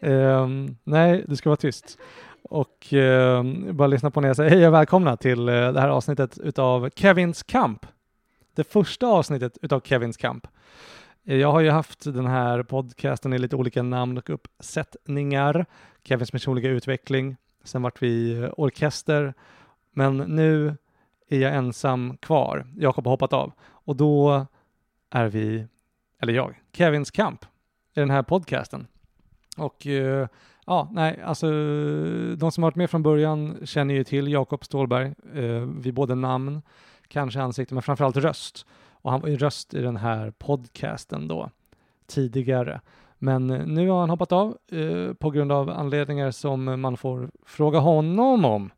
um, nej, du ska vara tyst. Och um, bara lyssna på när jag säger hej och välkomna till uh, det här avsnittet utav Kevins kamp. Det första avsnittet utav Kevins kamp. Eh, jag har ju haft den här podcasten i lite olika namn och uppsättningar. Kevins personliga utveckling. Sen vart vi eh, orkester. Men nu är jag ensam kvar. Jakob har hoppat av. Och då är vi, eller jag, Kevins kamp i den här podcasten. Och eh, ja, nej, alltså de som har varit med från början känner ju till Jakob Stålberg eh, vid både namn, kanske ansikte, men framförallt röst. Och han var ju röst i den här podcasten då tidigare. Men eh, nu har han hoppat av eh, på grund av anledningar som man får fråga honom om.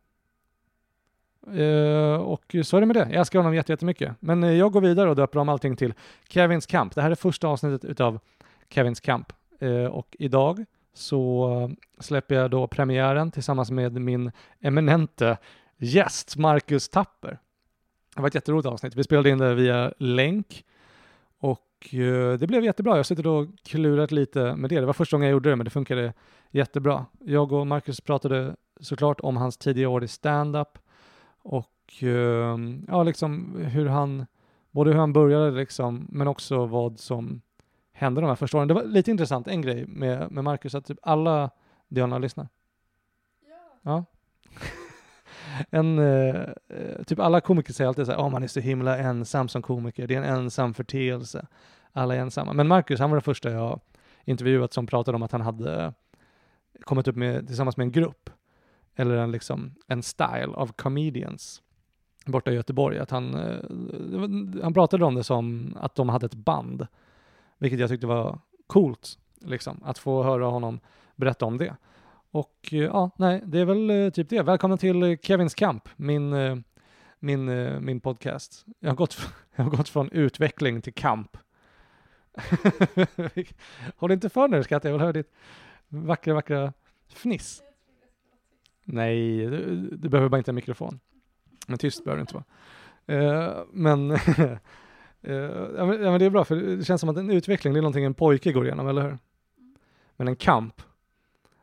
Eh, och så är det med det. Jag älskar honom jättemycket. Men eh, jag går vidare och döper om allting till Kevins kamp. Det här är första avsnittet utav Kevins kamp. Eh, och idag så släpper jag då premiären tillsammans med min eminente gäst Marcus Tapper. Det var ett jätteroligt avsnitt. Vi spelade in det via länk och det blev jättebra. Jag har suttit och klurat lite med det. Det var första gången jag gjorde det, men det funkade jättebra. Jag och Marcus pratade såklart om hans tidiga år i stand-up och eh, ja, liksom hur han, både hur han började liksom, men också vad som hände de här första åren. Det var lite intressant, en grej med, med Marcus, att typ alla Diana lyssnar. Ja. en, eh, eh, typ alla komiker säger alltid så här, oh, man är så himla ensam som komiker, det är en ensam förteelse. Alla är ensamma. Men Marcus, han var den första jag intervjuat som pratade om att han hade kommit upp med, tillsammans med en grupp, eller en, liksom, en style av comedians borta i Göteborg. Att han, eh, han pratade om det som att de hade ett band, vilket jag tyckte var coolt, liksom, att få höra honom berätta om det. Och eh, ja, nej, det är väl eh, typ det. Välkommen till Kevins kamp, min, min, min podcast. Jag har, gått, jag har gått från utveckling till kamp. Håll inte för nu, skatt. jag vill höra ditt vackra, vackra fniss. Nej, du, du behöver bara inte en mikrofon. Men tyst behöver det inte vara. Uh, men, uh, ja, men, ja, men det är bra, för det känns som att en utveckling, det är någonting en pojke går igenom, eller hur? Men en kamp,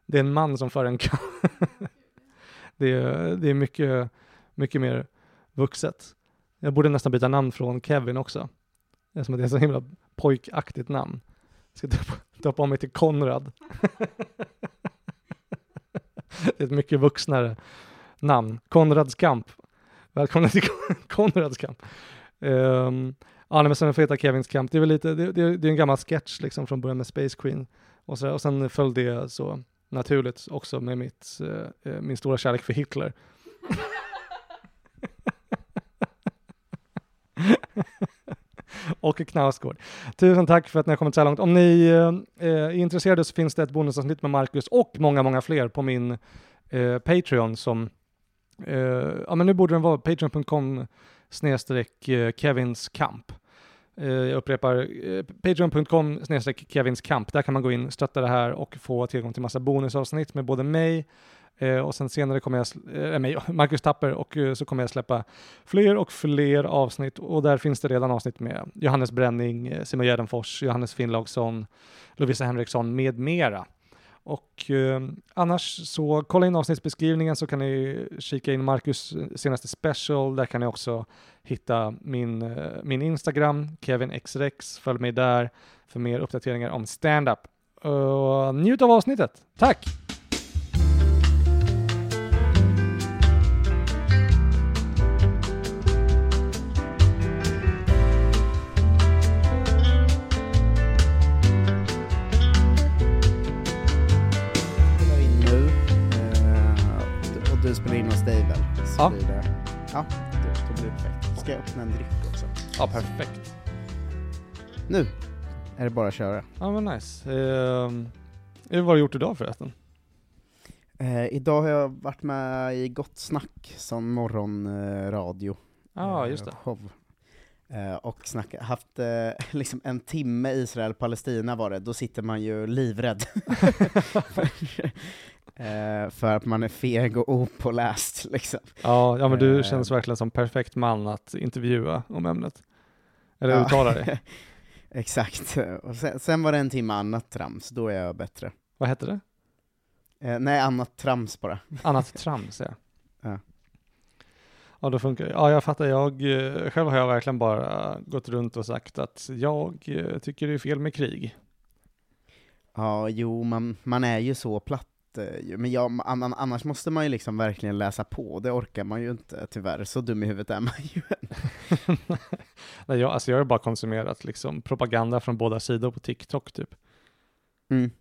det är en man som för en kamp. det, är, det är mycket, mycket mer vuxet. Jag borde nästan byta namn från Kevin också. Det är som att det är ett så himla pojkaktigt namn. Jag ska döpa, döpa om mig till Konrad. det är ett mycket vuxnare namn. Konrads kamp. Välkomna till Konrads kamp. Um, ja, men sen får heta Kevins kamp. Det är väl lite, det, det, det är en gammal sketch liksom från början med Space Queen. Och, så, och sen följde det så naturligt också med mitt, eh, min stora kärlek för Hitler. och Knausgård. Tusen tack för att ni har kommit så här långt. Om ni eh, är intresserade så finns det ett bonusavsnitt med Marcus och många, många fler på min eh, Patreon som, eh, ja men nu borde den vara patreon.com snedstreck eh, Kevins kamp. Eh, jag upprepar, eh, patreon.com snedstreck Kevins kamp. Där kan man gå in, stötta det här och få tillgång till massa bonusavsnitt med både mig eh, och sen senare kommer jag, eh, mig, Marcus Tapper och eh, så kommer jag släppa fler och fler avsnitt och där finns det redan avsnitt med Johannes Bränning, eh, Simon Gärdenfors, Johannes Finnlaugsson, Lovisa Henriksson med mera. Och eh, annars så kolla in avsnittsbeskrivningen så kan ni kika in Marcus eh, senaste special. Där kan ni också hitta min, eh, min Instagram, KevinXRex Följ mig där för mer uppdateringar om stand-up. Uh, njut av avsnittet. Tack! Så Ja. Blir det, ja, det, då blir det perfekt. Ska jag öppna en dryck också? Ja, perfekt. Nu är det bara att köra. Ja, men nice. Uh, vad har du gjort idag förresten? Eh, idag har jag varit med i Gott Snack som morgonradio. Ja, just det. Show. Eh, och snacka, haft eh, liksom en timme Israel-Palestina var det, då sitter man ju livrädd. eh, för att man är feg och opåläst liksom. Ja, ja men du Eh. känns verkligen som perfekt man att intervjua om ämnet. Eller Ja. uttala dig. Exakt. Och sen, sen var det en timme annat trams, då är jag bättre. Vad hette det? Eh, nej, annat trams bara. Annat trams, ja. Ja. Ja, då funkar det. Ja, jag fattar. Jag, eh, själv har jag verkligen bara gått runt och sagt att jag eh, tycker det är fel med krig. Ja, jo, man, man är ju så platt. Eh. Men ja, an- annars måste man ju liksom verkligen läsa på, det orkar man ju inte tyvärr. Så dum i huvudet är man ju. Nej, jag, alltså jag har bara konsumerat liksom propaganda från båda sidor på TikTok typ. Mm.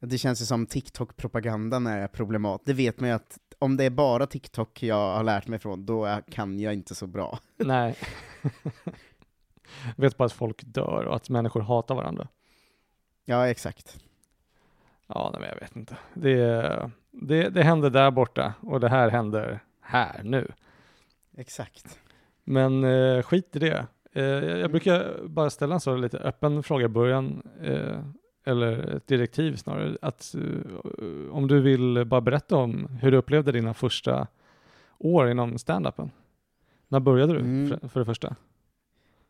Det känns ju som TikTok-propagandan är problematisk. Det vet man ju att om det är bara TikTok jag har lärt mig från, då kan jag inte så bra. Nej. jag vet bara att folk dör och att människor hatar varandra. Ja, exakt. Ja, nej, men jag vet inte. Det, det, det händer där borta och det här händer här nu. Exakt. Men eh, skit i det. Eh, jag jag brukar bara ställa en så lite öppen fråga i början, eh, eller ett direktiv snarare, att eh, om du vill bara berätta om hur du upplevde dina första år inom standupen. När började du Mm. för, för det första?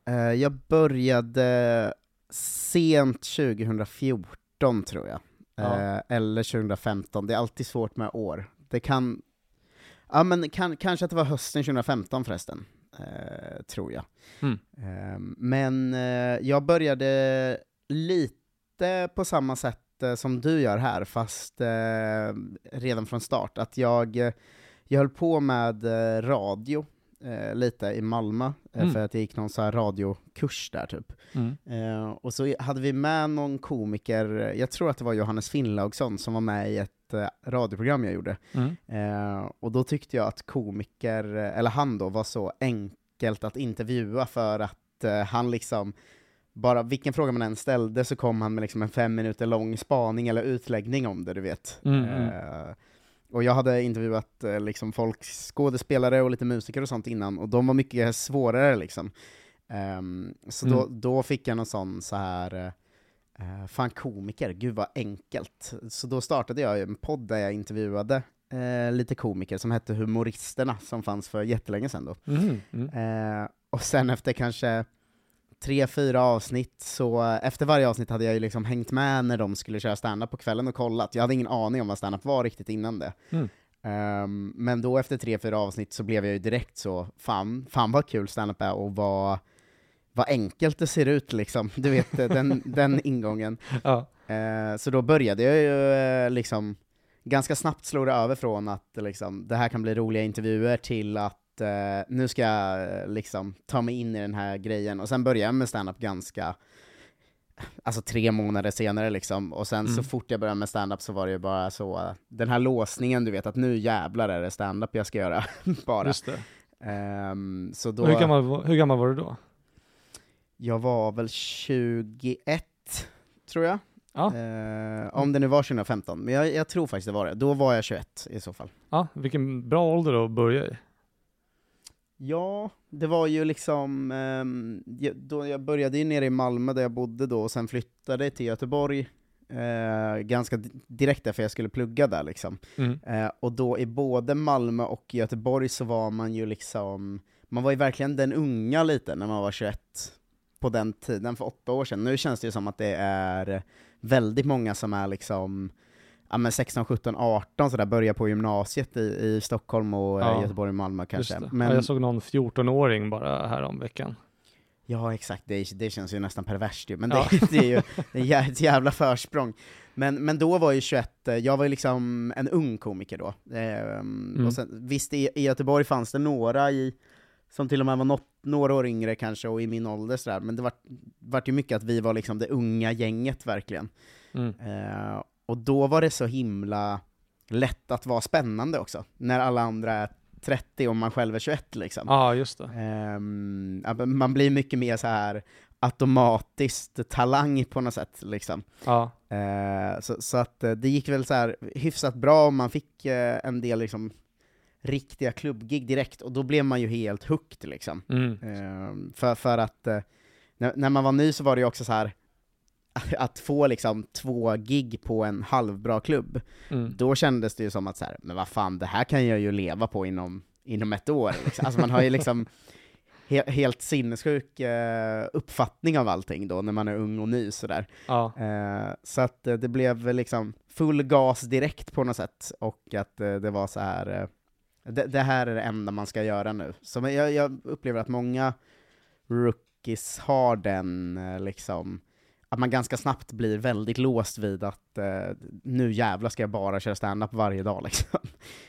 Eh, jag började sent 2014 tror jag. Ja. Eh, eller 2015, det är alltid svårt med år. Det kan, ja men kan, kanske att det var hösten 2015 förresten, eh, tror jag. Mm. Eh, men jag började lite på samma sätt eh, som du gör här, fast eh, redan från start. Att jag, jag höll på med radio eh, lite i Malmö, eh, Mm. för att jag gick någon så här radiokurs där typ. Mm. Eh, och så hade vi med någon komiker, jag tror att det var Johannes Finnlaugsson, som var med i ett eh, radioprogram jag gjorde. Mm. Eh, och då tyckte jag att komiker, eller han då, var så enkelt att intervjua för att eh, han liksom, bara vilken fråga man än ställde så kom han med liksom en fem minuter lång spaning eller utläggning om det, du vet. Och jag hade intervjuat eh, liksom folk, skådespelare och lite musiker och sånt innan, och de var mycket svårare liksom. Ehm, så då, Mm. då fick jag någon sån så här eh, fan komiker, gud vad enkelt. Så då startade jag en podd där jag intervjuade eh, lite komiker som hette Humoristerna, som fanns för jättelänge sedan då. Mm. Mm. Eh, och sen efter kanske tre, fyra avsnitt, så efter varje avsnitt hade jag ju liksom hängt med när de skulle köra stand-up på kvällen och kollat. Jag hade ingen aning om vad stand-up var riktigt innan det. Mm. Ehm, men då efter tre, fyra avsnitt så blev jag ju direkt så, fan, fan vad kul stand-up är och vad, vad enkelt det ser ut liksom. Du vet, eh, den, den ingången. Ja. Eh, så då började jag ju eh, liksom, ganska snabbt slå det över från att liksom, det här kan bli roliga intervjuer till att eh, nu ska jag eh, liksom ta mig in i den här grejen, och sen började jag med stand-up ganska, alltså tre månader senare liksom, och sen så Mm. fort jag började med stand-up så var det ju bara så, den här låsningen du vet, att nu jävlar är det stand-up jag ska göra, bara. Just det. Ehm, så då, Hur, gammal, var- hur gammal var du då? jag var väl 21, tror jag. Ja. Eh, om det nu var 2015, men jag, jag tror faktiskt det var det. Då var jag 21 i så fall. Ja, vilken bra ålder att börja i. Ja, det var ju liksom, jag- då jag började ju nere i Malmö där jag bodde då, och sen flyttade till Göteborg eh, ganska di- direkt därför jag skulle plugga där liksom. Mm. Eh, och då i både Malmö och Göteborg så var man ju liksom, man var ju verkligen den unga lite när man var 21 på den tiden, för åtta år sedan. Nu känns det ju som att det är väldigt många som är liksom ja, men 16, 17, 18 sådär, börjar på gymnasiet i, i Stockholm och eh, Ja, Göteborg och Malmö kanske. Men, Ja, jag såg någon 14-åring bara här om veckan. Ja, exakt. Det, det känns ju nästan perverst ju, men Ja. det, är ju det är jä- ett jävla försprång. Men, men då var ju 21, eh, jag var ju liksom en ung komiker då. Ehm, Mm. och sen, visst, i, i Göteborg fanns det några i, som till och med var något, några år yngre kanske, och i min ålder sådär, men det var, vart ju mycket att vi var liksom det unga gänget verkligen. Mm. Eh, och då var det så himla lätt att vara spännande också, när alla andra är 30 och man själv är 21 liksom. Ja, just det. Men man blir mycket mer så här automatiskt talang på något sätt, liksom. Ja. Eh, så, så att eh, det gick väl så här hyfsat bra, och man fick eh, en del liksom riktiga klubbgig direkt, och då blev man ju helt hooked liksom. Mm. Ehm, för, för att eh, när, när man var ny så var det ju också så här att få liksom två gig på en halvbra klubb, Mm. då kändes det ju som att så här, men vad fan, det här kan jag ju leva på inom, inom ett år. Liksom. Alltså man har ju liksom he helt sinnessjuk eh, uppfattning av allting då, när man är ung och ny sådär. Ja, Eh, så att eh, det blev liksom full gas direkt på något sätt, och att eh, det var så här. Det, det här är det enda man ska göra nu. Så jag, jag upplever att många rookies har den liksom, att man ganska snabbt blir väldigt låst vid att eh, nu jävlar ska jag bara köra stand-up varje dag liksom.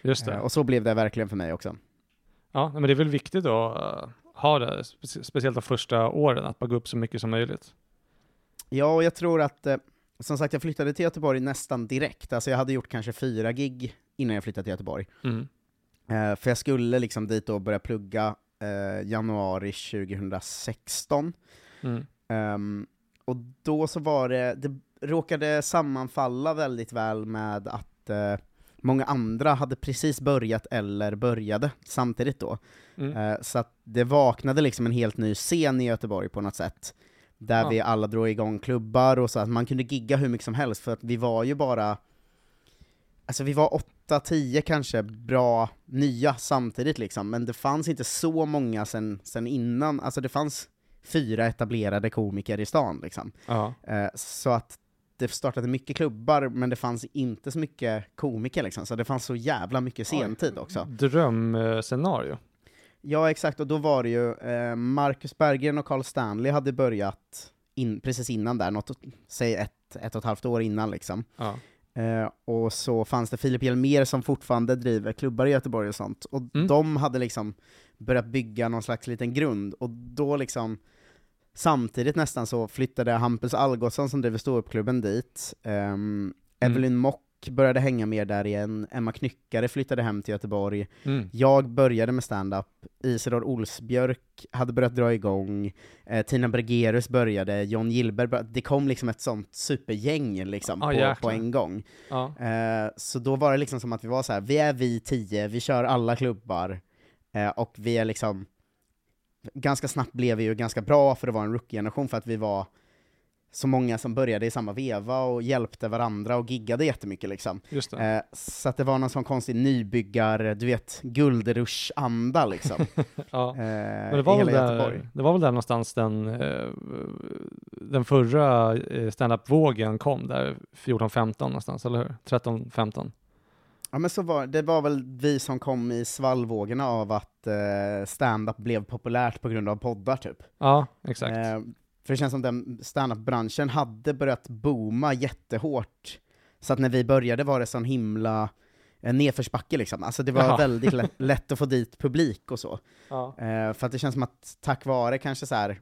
just Eh, det. och så blev det verkligen för mig också. Ja, men det är väl viktigt att eh, ha det, spe- speciellt de första åren, att bara gå upp så mycket som möjligt. Ja, och jag tror att, eh, som sagt, jag flyttade till Göteborg nästan direkt, alltså jag hade gjort kanske fyra gig innan jag flyttade till Göteborg. Mm. Eh, för jag skulle liksom dit och börja plugga eh, januari 2016. Mm. Ehm, och då så var det, det råkade sammanfalla väldigt väl med att eh, många andra hade precis börjat eller började samtidigt då. Mm. Eh, så att det vaknade liksom en helt ny scen i Göteborg på något sätt. Där Ja. vi alla drog igång klubbar och så att man kunde gigga hur mycket som helst, för att vi var ju bara Alltså vi var åtta, tio kanske bra nya samtidigt liksom, men det fanns inte så många sen, sen innan, alltså det fanns fyra etablerade komiker i stan liksom. Ja. Eh, så att det startade mycket klubbar, men det fanns inte så mycket komiker liksom, så det fanns så jävla mycket sentid också. Drömscenario. Ja, exakt, och då var det ju eh, Marcus Berggren och Carl Stanley hade börjat in, precis innan där, något, säg ett, ett och ett halvt år innan liksom. Ja. Eh, och så fanns det Filip Hjelmér som fortfarande driver klubbar i Göteborg och sånt, och Mm. de hade liksom börjat bygga någon slags liten grund, och då liksom Samtidigt nästan så flyttade Hampus Algotsson som driver ståuppklubben dit, um, Evelyn Mock började hänga mer där igen, Emma Knyckare flyttade hem till Göteborg, Mm. jag började med stand-up, Isidor Olsbjörk hade börjat dra igång, eh, Tina Bergerus började, John Gillberg började, det kom liksom ett sånt supergäng liksom Ah, på, på en gång. Ja. Eh, så då var det liksom som att vi var så här: vi är vi tio, vi kör alla klubbar, eh, och vi är liksom, ganska snabbt blev vi ju ganska bra för att vara en rookie-generation, för att vi var så många som började i samma veva och hjälpte varandra och giggade jättemycket liksom. Eh, så att det var någon sån konstig nybyggar, du vet, guldrush-anda liksom. ja. eh, Men det var, väl Göteborg. där, det var väl där någonstans den, eh, den förra eh, stand-up-vågen kom, där 14-15 någonstans, eller hur? 13-15? Ja men så var det var väl vi som kom i svallvågorna av att eh, stand-up blev populärt på grund av poddar typ. Ja, exakt. Eh, för det känns som den stand-up-branschen hade börjat booma jättehårt, så att när vi började var det sån himla eh, nedförsbacke liksom. Alltså det var Ja. väldigt lätt, lätt att få dit publik och så. ja. Eh, för att det känns som att tack vare kanske så här.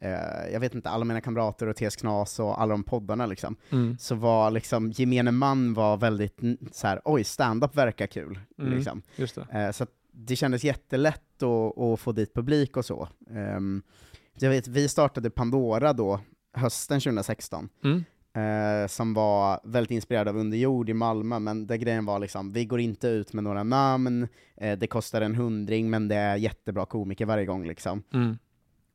Eh, jag vet inte, alla mina kamrater och TS Knas och alla de poddarna liksom, Mm. så var liksom, gemene man var väldigt så här, oj, stand-up verkar kul, Mm. liksom. Det. Eh, så det kändes jättelätt att, att få dit publik och så. Ehm, jag vet, vi startade Pandora då, hösten 2016, Mm. eh, som var väldigt inspirerad av Underjord i Malmö, men där grejen var liksom, vi går inte ut med några namn, eh, det kostar en hundring, men det är jättebra komiker varje gång liksom. Mm.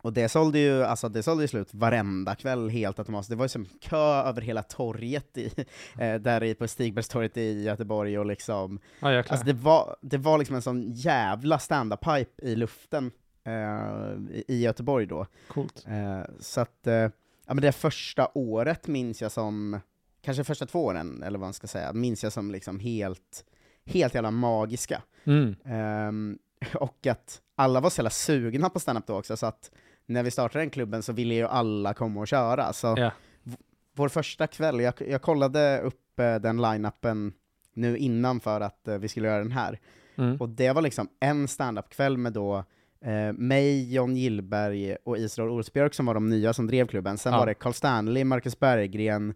Och det sålde ju, alltså det sålde ju slut varenda kväll helt automatiskt. Det var ju som kö över hela torget i, eh, där i, på Stigbergstorget i Göteborg och liksom, Ja, alltså det var, det var liksom en sån jävla stand-up-hype i luften eh, i- i Göteborg då. Coolt. Eh, så att, eh, ja men det första året minns jag som, kanske första två åren, eller vad man ska säga, minns jag som liksom helt, helt jävla magiska. Mm. Ehm, och att alla var så jävla sugna på stand-up då också, så att när vi startade den klubben så ville ju alla komma och köra. Så v- vår första kväll, jag, jag kollade upp eh, den line-upen nu innan för att eh, vi skulle göra den här, Mm. och det var liksom en stand-up-kväll med då eh, mig, John Gillberg och Isidor Olsbjörk som var de nya som drev klubben. Sen Ja. var det Carl Stanley, Marcus Berggren,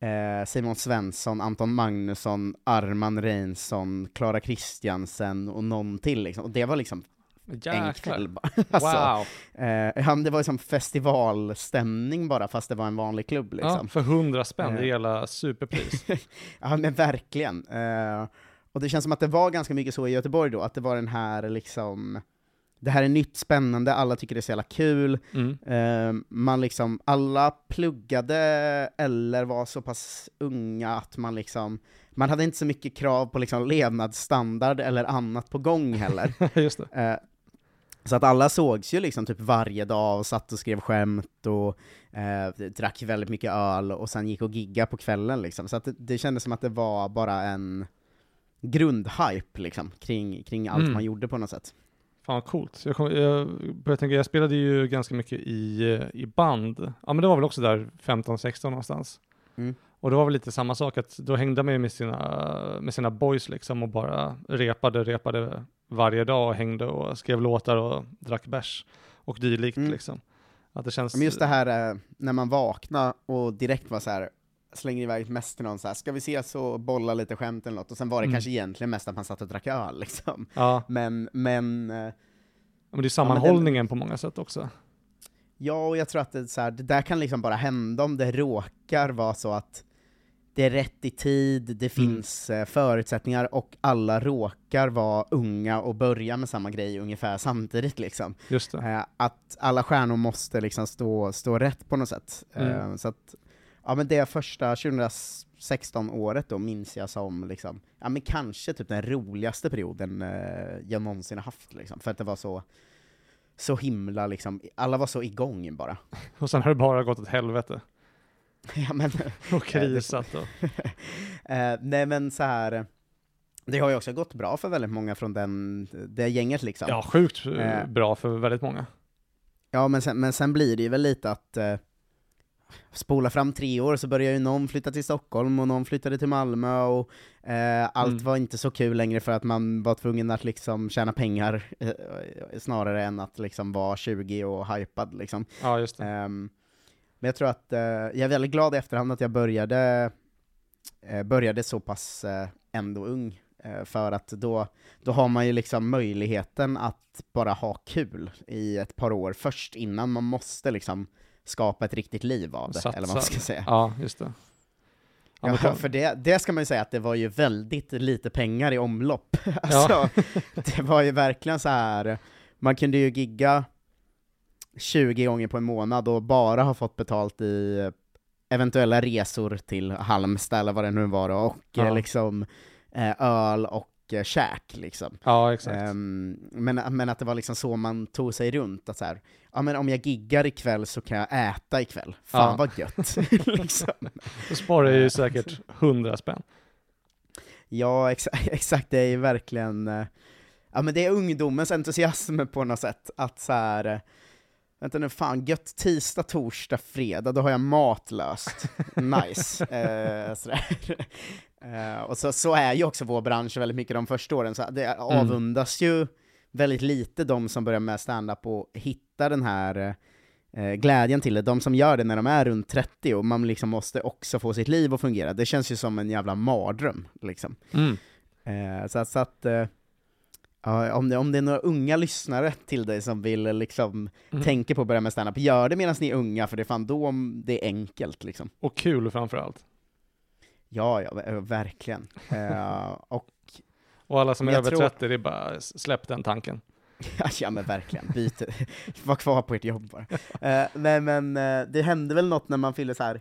eh, Simon Svensson, Anton Magnusson, Arman Reinsson, Klara Kristiansen och någon till liksom. Och det var liksom en kväll Jäklar. bara. alltså, Wow. eh, det var liksom festivalstämning bara, fast det var en vanlig klubb liksom. Ja, för 100 spänn, det är Eh. hela superpris. Ja men verkligen. Eh, och det känns som att det var ganska mycket så i Göteborg då, att det var den här liksom, det här är nytt, spännande, alla tycker det är så jävla kul, Mm. Eh, man liksom, alla pluggade eller var så pass unga att man liksom, man hade inte så mycket krav på liksom levnadsstandard eller annat på gång heller. Just det. Eh, Så att alla sågs ju liksom typ varje dag och satt och skrev skämt och eh, drack väldigt mycket öl och sen gick och gigga på kvällen liksom. Så att det, det kändes som att det var bara en grundhype liksom, kring, kring allt Mm. man gjorde på något sätt. Fan vad coolt. Jag, kom, jag började tänka, jag spelade ju ganska mycket i, i band. Ja men det var väl också där 15-16 någonstans. Mm. Och det var väl lite samma sak, att då hängde man ju med sina, med sina boys liksom och bara repade, repade varje dag och hängde och skrev låtar och drack bärs och dylikt Mm. liksom. Att det känns... Men just det här eh, när man vaknar och direkt var så här slänger iväg mess till någon så här, ska vi ses och bolla lite skämt eller något? Och sen var det Mm. kanske egentligen mest att man satt och drack öl liksom. Ja, Men, men, eh, men det är sammanhållningen på många sätt också. ja, och jag tror att det, så här, det där kan liksom bara hända om det råkar vara så att det är rätt i tid, det Mm. finns eh, förutsättningar och alla råkar vara unga och börja med samma grej ungefär samtidigt liksom. Just det. Eh, att alla stjärnor måste liksom stå, stå rätt på något sätt. Mm. Eh, så att, ja men det första 2016 året då minns jag som liksom, ja men kanske typ den roligaste perioden jag någonsin har haft liksom, för att det var så, så himla liksom, alla var så igång bara. Och sen har det bara gått åt helvete. Ja men, Och krisat och... eh, nej men så här. det har ju också gått bra för väldigt många från den, det gänget liksom. Ja, sjukt eh, Eh. bra för väldigt många. Ja, men sen, men sen blir det ju väl lite att eh, spola fram tre år så börjar ju någon flytta till Stockholm och någon flyttade till Malmö och eh, allt Mm. var inte så kul längre för att man var tvungen att liksom tjäna pengar eh, snarare än att liksom vara 20 och hypad liksom. Ja, just det. Ehm, men jag tror att, eh, jag är väldigt glad i efterhand att jag började, eh, började så pass eh, ändå ung, eh, för att då, då har man ju liksom möjligheten att bara ha kul i ett par år först, innan man måste liksom skapa ett riktigt liv av det, eller vad man Satsa. ska säga. Ja, just det. Ja, Ja, för det, det ska man ju säga att det var ju väldigt lite pengar i omlopp. alltså, det var ju verkligen så här. man kunde ju gigga 20 gånger på en månad och bara ha fått betalt i eventuella resor till Halmstad eller vad det nu var då, och Ja. eh, liksom eh, öl och eh, käk liksom. ja, exakt. Ehm, men, men att det var liksom så man tog sig runt, att så här, ja men om jag giggar ikväll så kan jag äta ikväll. Fan Ja. vad gött! liksom. Då sparar jag ju säkert 100 spänn. Ja, exa exakt, det är ju verkligen, ja men det är ungdomens entusiasm på något sätt, att så här. Eh, vänta nu fan, gött tisdag, torsdag, fredag, då har jag mat löst. nice. Eh. Eh, och så, så är ju också vår bransch väldigt mycket de första åren, så det avundas ju väldigt lite de som börjar med stand-up och hittar den här eh, glädjen till det. De som gör det när de är runt 30 och man liksom måste också få sitt liv att fungera, det känns ju som en jävla mardröm. Liksom. Mm. Eh, så, att- så att, eh, ja, om, det, om det är några unga lyssnare till dig som vill liksom Mm. tänka på att börja med standup, gör det medan ni är unga, för det är fan då om det är enkelt liksom. Och kul framför allt. Ja, ja, ver- verkligen. Eh, och Och alla som är över tror- 30, det är bara släpp den tanken. ja men verkligen, byt, var kvar på ert jobb bara. Eh, nej men eh, det hände väl något när man fyller så här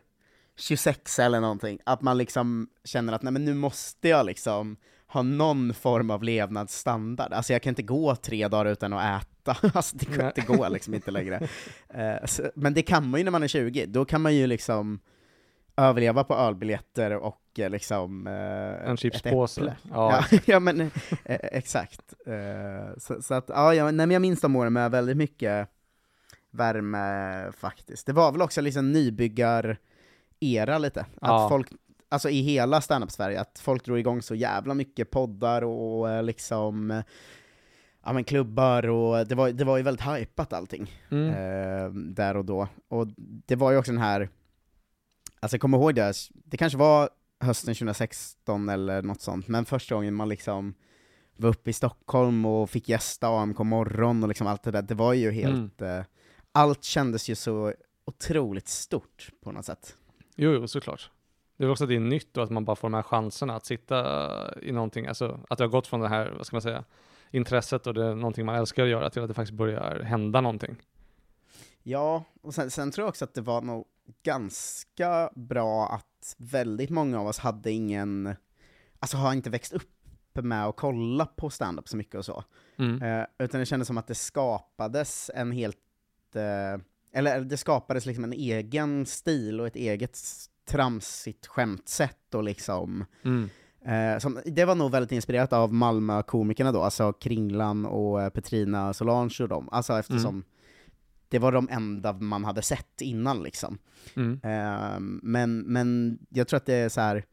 26 eller någonting, att man liksom känner att nej men nu måste jag liksom ha någon form av levnadsstandard. Alltså jag kan inte gå tre dagar utan att äta, alltså det, Nej. det går liksom inte längre. Eh, så, men det kan man ju när man är 20, då kan man ju liksom överleva på ölbiljetter och eh, liksom eh, En chipspåse. Ja. Ja, ja men exakt. Så, så att, ja, ja, nej, men jag minns de åren med väldigt mycket värme faktiskt. Det var väl också liksom nybyggar-era lite, att Ja. folk, alltså i hela standup-Sverige, att folk drog igång så jävla mycket poddar och eh, liksom, eh, ja men klubbar och det var, det var ju väldigt hypat allting Mm. eh, där och då. Och det var ju också den här, alltså jag kommer ihåg det, det kanske var hösten 2016 eller något sånt, men första gången man liksom var uppe i Stockholm och fick gästa AMK morgon och liksom allt det där, det var ju helt, eh, allt kändes ju så otroligt stort på något sätt. Jo, jo, såklart. Det är också att det är nytt och att man bara får de här chanserna att sitta i någonting, alltså att det har gått från det här, vad ska man säga, intresset och det är någonting man älskar att göra till att det faktiskt börjar hända någonting. Ja, och sen, sen tror jag också att det var nog ganska bra att väldigt många av oss hade ingen, alltså har inte växt upp med att kolla på stand-up så mycket och så. Mm. Eh, utan det kändes som att det skapades en helt, eh, eller det skapades liksom en egen stil och ett eget tramsigt skämtsätt och liksom, Mm. eh, som, det var nog väldigt inspirerat av Malmö-komikerna då, alltså Kringlan och eh, Petrina Solange och dem, alltså eftersom det var de enda man hade sett innan liksom. Mm. Ehm, men, men jag tror att det är så här.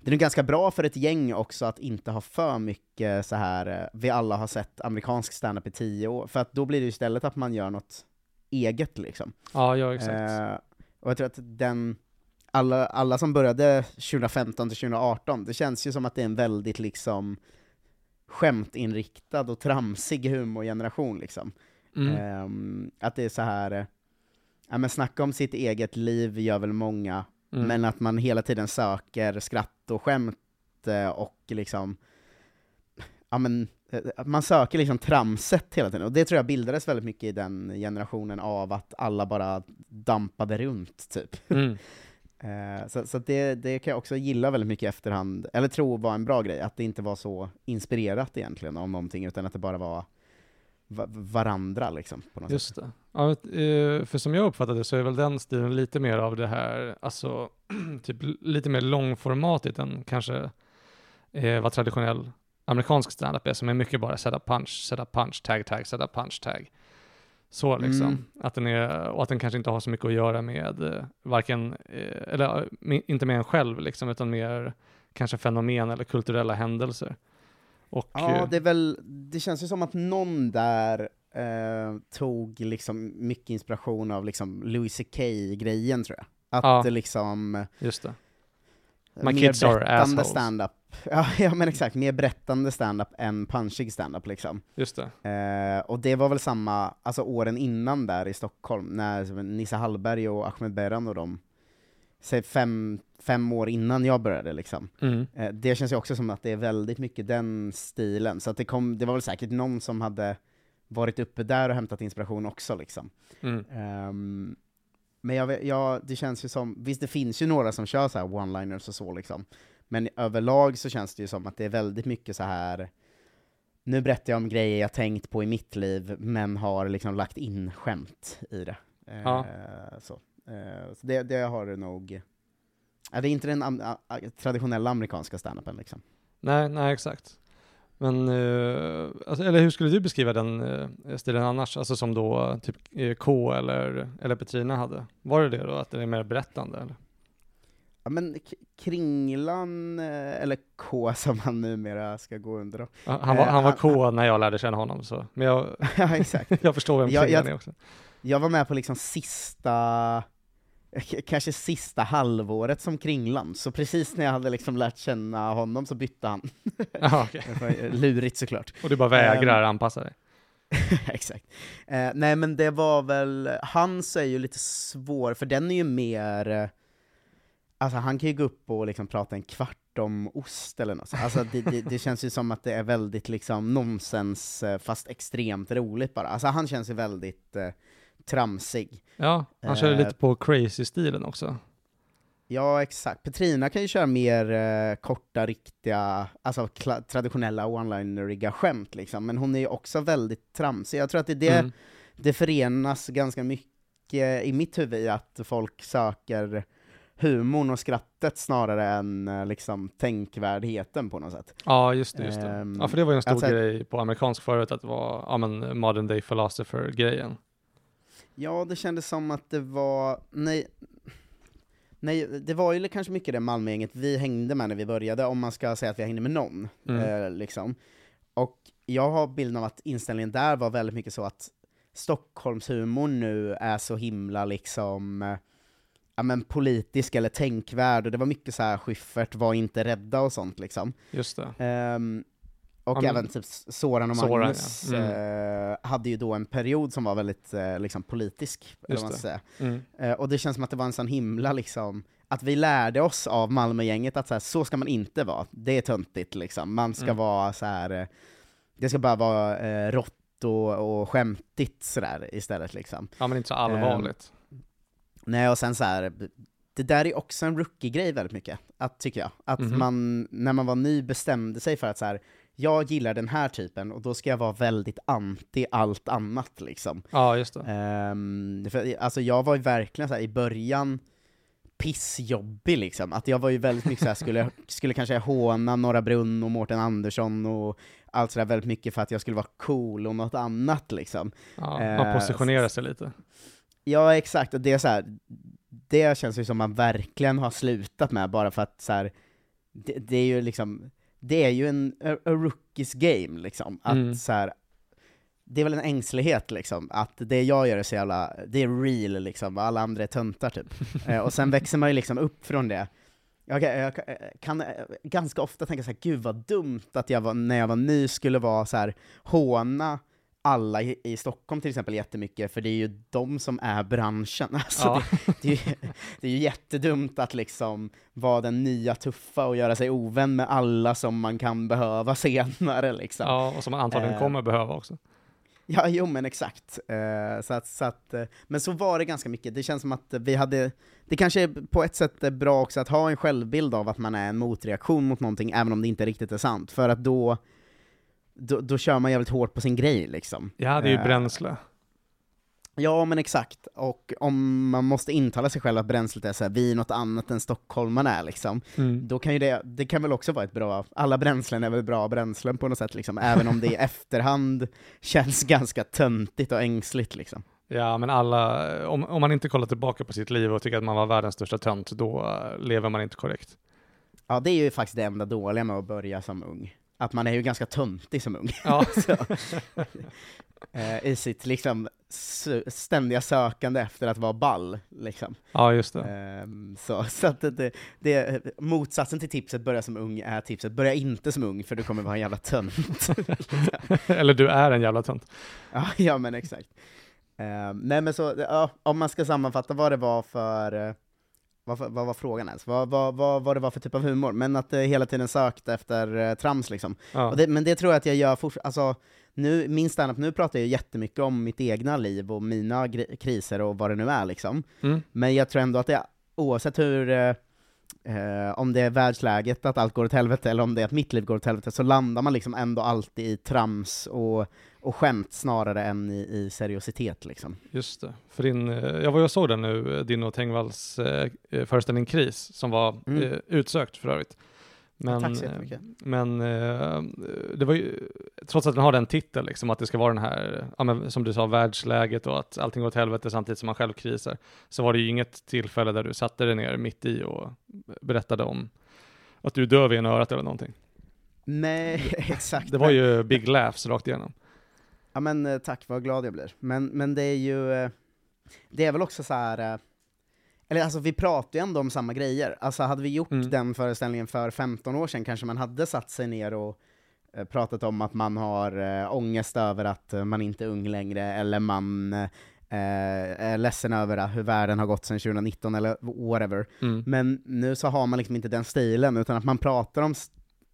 det är nog ganska bra för ett gäng också att inte ha för mycket så här. eh, vi alla har sett amerikansk standup i tio år, för att då blir det istället att man gör något eget liksom. Ja, ja exakt. Eh, och jag tror att den, alla, alla som började 2015 till 2018, det känns ju som att det är en väldigt liksom skämtinriktad och tramsig humorgeneration liksom. Mm. Ehm, att det är så här. ja men snacka om sitt eget liv gör väl många, Mm. men att man hela tiden söker skratt och skämt eh, och liksom, ja men, eh, man söker liksom tramset hela tiden, och det tror jag bildades väldigt mycket i den generationen av att alla bara dampade runt, typ. Mm. Eh, så så det, det kan jag också gilla väldigt mycket i efterhand, eller tro var en bra grej, att det inte var så inspirerat egentligen av någonting, utan att det bara var va- varandra liksom, på något sätt. Just det. Ja, eh, för som jag uppfattade det så är väl den stilen lite mer av det här, alltså typ lite mer långformatigt än kanske eh, vad traditionell amerikansk standup är, som är mycket bara setup punch, setup punch, tag tag, setup punch, tag. Så liksom. Mm. Att den är, och att den kanske inte har så mycket att göra med eh, varken, eh, eller inte med en själv liksom, utan mer kanske fenomen eller kulturella händelser. Och, Ja, eh, det är väl, det känns ju som att någon där eh, tog liksom mycket inspiration av liksom Louis CK-grejen tror jag. Att Ja. det liksom, just det. My kids are assholes. stand-up. Ja, ja men exakt, mer berättande stand-up än punchig stand-up liksom. Just det. Eh, och det var väl samma, alltså åren innan där i Stockholm, när Nissa Hallberg och Ahmed Beran och de, säg fem, fem år innan jag började liksom. Mm. Eh, det känns ju också som att det är väldigt mycket den stilen, så att det, kom, det var väl säkert någon som hade varit uppe där och hämtat inspiration också liksom. Mm. Ehm, men jag, jag, det känns ju som, visst det finns ju några som kör så här one-liners och så liksom, men överlag så känns det ju som att det är väldigt mycket så här nu berättar jag om grejer jag tänkt på i mitt liv, men har liksom lagt in skämt i det. Eh, Ja. Så, Eh, så det, det har det nog, ja, det är inte den am- traditionella amerikanska standupen liksom. Nej, nej exakt. Men, eh, alltså, eller hur skulle du beskriva den eh, stilen annars? Alltså som då typ K eller, eller Petrina hade. Var det det då, att det är mer berättande? Eller? Ja men Kringlan, eh, eller K som han numera ska gå under. Ja, Han var, Eh, han var han- K när jag lärde känna honom, så. men jag, ja exakt. jag förstår vem Kringlan jag- är också. Jag var med på liksom sista, k- kanske sista halvåret som Kringlan, så precis när jag hade liksom lärt känna honom så bytte han. Var eh, Lurigt såklart. Och du bara vägrar anpassa dig? Exakt. Eh, nej men det var väl, hans är ju lite svår, för den är ju mer, eh, alltså han kan ju gå upp och liksom prata en kvart om ost eller något så. Alltså det, det, det känns ju som att det är väldigt liksom nonsens, eh, fast extremt roligt bara. Alltså han känns ju väldigt eh, tramsig. Ja, han körde eh, lite på crazy-stilen också. Ja, exakt. Petrina kan ju köra mer eh, korta, riktiga, alltså traditionella one-lineriga skämt liksom, men hon är ju också väldigt tramsig. Jag tror att det, det, Mm. det förenas ganska mycket i mitt huvud i att folk söker humorn och skrattet snarare än eh, liksom tänkvärdheten på något sätt. Ja, just det, just det. Ehm, Ja, för det var ju en stor alltså- grej på amerikansk förut, att det var ja, men modern day philosopher-grejen. Ja, det kändes som att det var, nej, nej det var ju kanske mycket det Malmögänget vi hängde med när vi började, om man ska säga att vi hängde med någon. Mm. Eh, liksom. Och jag har bilden av att inställningen där var väldigt mycket så att Stockholmshumorn nu är så himla liksom eh, ja, men politisk eller tänkvärd, och det var mycket så här Schyffert, var inte rädda och sånt liksom. Just det. Ehm, och Ja, men- även typ Soran och Soran, Magnus ja. Mm. eh, hade ju då en period som var väldigt eh, liksom politisk, eller man ska säga. Mm. Eh, och det känns som att det var en sån himla liksom, att vi lärde oss av Malmögänget att så, här, så ska man inte vara, det är töntigt liksom. Man ska Mm. vara så här. Det ska bara vara eh, rått och, och skämtigt sådär istället liksom. Ja, men inte så allvarligt. Nej, och sen så här, det där är också en rookie-grej väldigt mycket, att, tycker jag. Att Mhm. man, när man var ny, bestämde sig för att så här, jag gillar den här typen, och då ska jag vara väldigt anti allt annat liksom. Ja, just det. Ehm, för, alltså jag var ju verkligen så här, i början pissjobbig liksom, att jag var ju väldigt mycket såhär, skulle, skulle kanske håna Norra Brunn och Mårten Andersson och allt sådär väldigt mycket för att jag skulle vara cool och något annat liksom. Ja, man eh, positionerar sig lite. Ja exakt, och det är så här, det känns ju som man verkligen har slutat med bara för att så här, det, det är ju liksom, det är ju en a, a rookies game liksom, att Mm. så här, det är väl en ängslighet liksom, att det jag gör är så jävla, det är real liksom, och alla andra är töntar typ. eh, och sen växer man ju liksom upp från det. Jag kan, jag kan- kan eh, ganska ofta tänka så här, gud vad dumt att jag var, när jag var ny skulle vara så här, håna alla i, i Stockholm till exempel jättemycket, för det är ju de som är branschen. Alltså, Ja. det, det, är ju, det är ju jättedumt att liksom vara den nya tuffa och göra sig ovän med alla som man kan behöva senare liksom. ja, och som man antagligen Eh, kommer behöva också. Ja, jo men exakt. Eh, så att, så att, eh, men så var det ganska mycket. Det känns som att vi hade, det kanske är på ett sätt är bra också att ha en självbild av att man är en motreaktion mot någonting, även om det inte riktigt är sant, för att då, då, då kör man jävligt hårt på sin grej liksom. Ja, det är ju Eh, bränsle. Ja, men exakt. Och om man måste intala sig själv att bränslet är så här, vi är något annat än stockholmarna är liksom, Mm. då kan ju det, det kan väl också vara ett bra, alla bränslen är väl bra bränslen på något sätt liksom, även om det i efterhand känns ganska töntigt och ängsligt liksom. Ja, men alla, om, om man inte kollar tillbaka på sitt liv och tycker att man var världens största tönt, då eh, lever man inte korrekt. Ja, det är ju faktiskt det enda dåliga med att börja som ung. Att man är ju ganska töntig som ung. Ja. Eh, I sitt liksom ständiga sökande efter att vara ball, liksom. Ja, just det. Ehm, så så att det, det, motsatsen till tipset börja som ung är tipset börja inte som ung, för du kommer vara en jävla tönt. Eller du är en jävla tönt. ja, ja, men exakt. Ehm, nej men så, ja, om man ska sammanfatta vad det var för, eh, vad, vad var frågan ens? Vad, vad, vad, vad det var för typ av humor, men att det hela tiden sökte efter eh, trams liksom. Ja. Det, men det tror jag att jag gör fortfarande, alltså, nu, min standup, nu pratar jag jättemycket om mitt egna liv och mina kriser och vad det nu är liksom. Mm. Men jag tror ändå att det, oavsett hur, eh, eh, om det är världsläget, att allt går åt helvete, eller om det är att mitt liv går åt helvete, så landar man liksom ändå alltid i trams och, och skämt snarare än i, i seriositet liksom. Just det. För din, eh, jag var och såg den nu, eh, din och Tengvalls eh, eh, föreställning Kris, som var Mm. eh, utsökt för övrigt. Men, Tack så jättemycket. men eh, det var ju, trots att den har den titeln, liksom, att det ska vara den här, ja, men, som du sa, världsläget och att allting går åt helvete samtidigt som man själv krisar, så var det ju inget tillfälle där du satte dig ner mitt i och berättade om att du döv i ena örat eller någonting. Nej, exakt. Det var ju big laughs rakt igenom. Ja men eh, tack, vad glad jag blir. Men, men det är ju, eh, det är väl också så här. eh, eller alltså vi pratar ju ändå om samma grejer. Alltså hade vi gjort Mm. den föreställningen för 15 år sedan kanske man hade satt sig ner och pratat om att man har äh, ångest över att man inte är ung längre, eller man är ledsen över hur världen har gått sedan 2019, eller whatever. Mm. Men nu så har man liksom inte den stilen, utan att man pratar om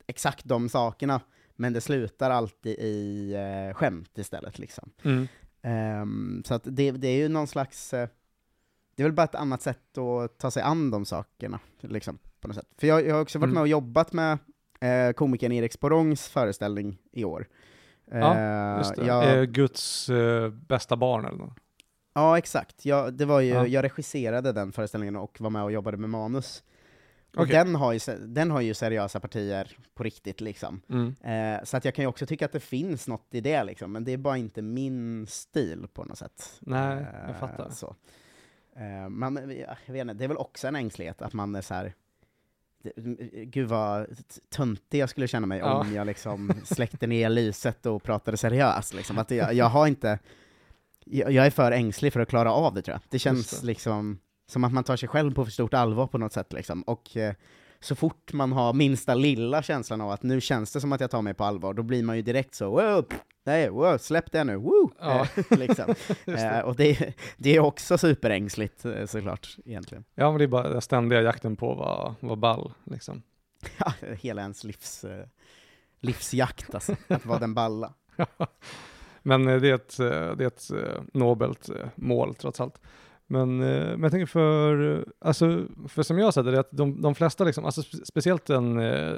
exakt de sakerna, men det slutar alltid i eh, skämt istället. Liksom. Mm. Ehm, så att det, det är ju någon slags, eh, det är väl bara ett annat sätt att ta sig an de sakerna, liksom, på något sätt. För jag, jag har också varit Mm. med och jobbat med eh, komikern Erik Sporongs föreställning i år. Ja, Eh, Just det. jag- Eh, Guds eh, bästa barn eller något. Ja, exakt. Jag, det var ju, Ja. jag regisserade den föreställningen och var med och jobbade med manus. Och Okej. den, har ju, den har ju seriösa partier på riktigt, liksom. Mm. Eh, så att jag kan ju också tycka att det finns något i det, liksom, men det är bara inte min stil på något sätt. Nej, jag Eh, fattar. Så. Eh, man, jag vet inte, det är väl också en ängslighet, att man är så här. Gud vad töntig jag skulle känna mig Ja. om jag liksom släckte ner lyset och pratade seriöst. Liksom. Att jag, jag har inte, jag, jag är för ängslig för att klara av det tror jag. Det känns det. liksom som att man tar sig själv på för stort allvar på något sätt. Liksom. Och eh, så fort man har minsta lilla känslan av att nu känns det som att jag tar mig på allvar, då blir man ju direkt så wow, nej, wow, släpp det nu, woo! Ja. Eh, liksom. Det. Eh, och det, det är också superängsligt eh, såklart, egentligen. Ja, men det är bara den ständiga jakten på vad, vad ball, liksom. Ja, hela ens livs, livsjakt alltså, att vara den balla. Men det är ett, det är ett nobelt mål trots allt. Men, eh, men jag tänker för, alltså, för som jag har sett det, att de, de flesta, liksom, alltså spe- speciellt den eh,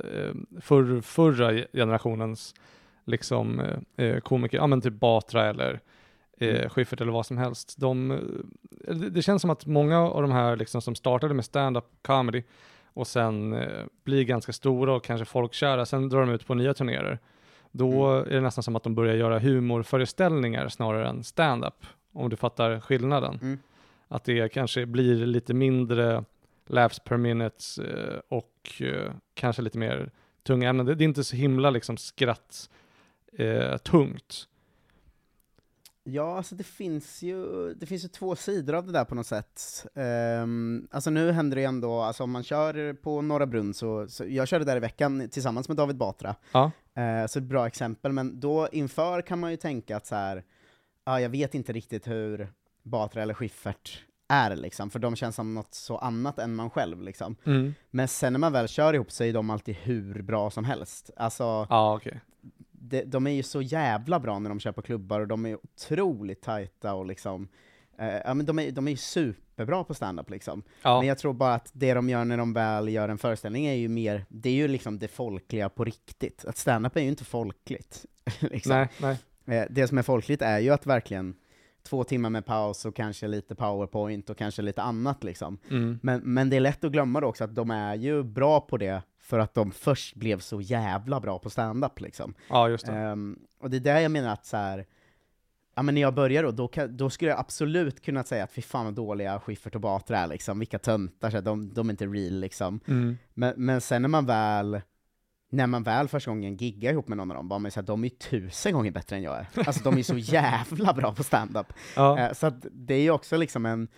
för, förra generationens liksom, eh, eh, komiker, ja men typ Batra eller eh, Mm. Schyffert eller vad som helst, de, eh, det, känns som att många av de här liksom, som startade med stand-up comedy och sen eh, blir ganska stora och kanske folkkära, sen drar de ut på nya turnéer. Då är det nästan som att de börjar göra humorföreställningar snarare än stand-up, om du fattar skillnaden. Mm. Att det kanske blir lite mindre laughs per minute eh, och eh, kanske lite mer tunga ämnen. Det, är inte så himla liksom skratt eh, tungt. Ja, alltså det finns ju, det finns ju två sidor av det där på något sätt. Um, alltså nu händer det ju ändå, alltså om man kör på Norra Brunn så, så jag körde där i veckan tillsammans med David Batra, Ja, Eh, så ett bra exempel, men då inför kan man ju tänka att så här, ja, jag vet inte riktigt hur Batra eller Schyffert är liksom, för de känns som något så annat än man själv liksom. mm. Men sen när man väl kör ihop så är de alltid hur bra som helst. Alltså, ja okej. de, de är ju så jävla bra när de kör på klubbar, och de är otroligt tajta och liksom, eh, ja men de är, de är ju superbra på stand-up liksom. Ja, Men jag tror bara att det de gör när de väl gör en föreställning är ju mer, det är ju liksom det folkliga på riktigt. Att stand-up är ju inte folkligt. liksom. nej, nej. Eh, Det som är folkligt är ju att verkligen två timmar med paus och kanske lite powerpoint och kanske lite annat liksom. Mm. Men, men det är lätt att glömma då också att de är ju bra på det för att de först blev så jävla bra på stand-up liksom. Ja, just det. Ehm, och det är där jag menar att så här, ja men när jag började då, då, kan, då skulle jag absolut kunna säga att fy fan vad dåliga Schyffert och Batra är liksom, vilka töntar, de, de är inte real liksom. Mm. Men, men sen när man väl, när man väl första gången giggar ihop med någon av dem, bara man här, de är ju tusen gånger bättre än jag är. Alltså de är så jävla bra på stand-up. Ja, Eh, så det är ju också liksom en,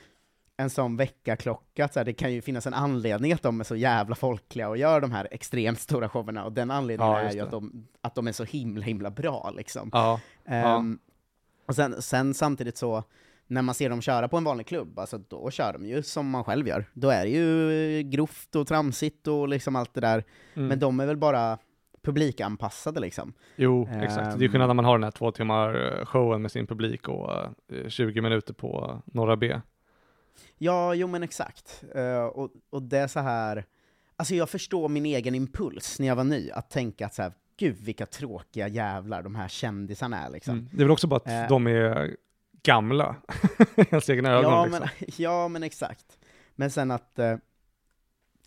en sån väckarklocka, att så här, det kan ju finnas en anledning att de är så jävla folkliga och gör de här extremt stora showerna, och den anledningen Ja, är ju att de, att de är så himla, himla bra liksom. ja, Ehm, och sen, sen samtidigt så, när man ser dem köra på en vanlig klubb, alltså då kör de ju som man själv gör. Då är det ju grovt och tramsigt och liksom allt det där, mm. men de är väl bara publikanpassade liksom. Jo, exakt. Det är skillnad när man har den här två timmar eh, showen med sin publik och eh, 20 minuter på Norra B. Ja, jo men exakt. Eh, och, och det är så här, alltså jag förstår min egen impuls när jag var ny, att tänka att så här, gud vilka tråkiga jävlar de här kändisarna är liksom. Mm. Det är väl också bara att Eh. de är gamla ens egna ögon. Ja, liksom. men, ja, men exakt. Men sen att, eh,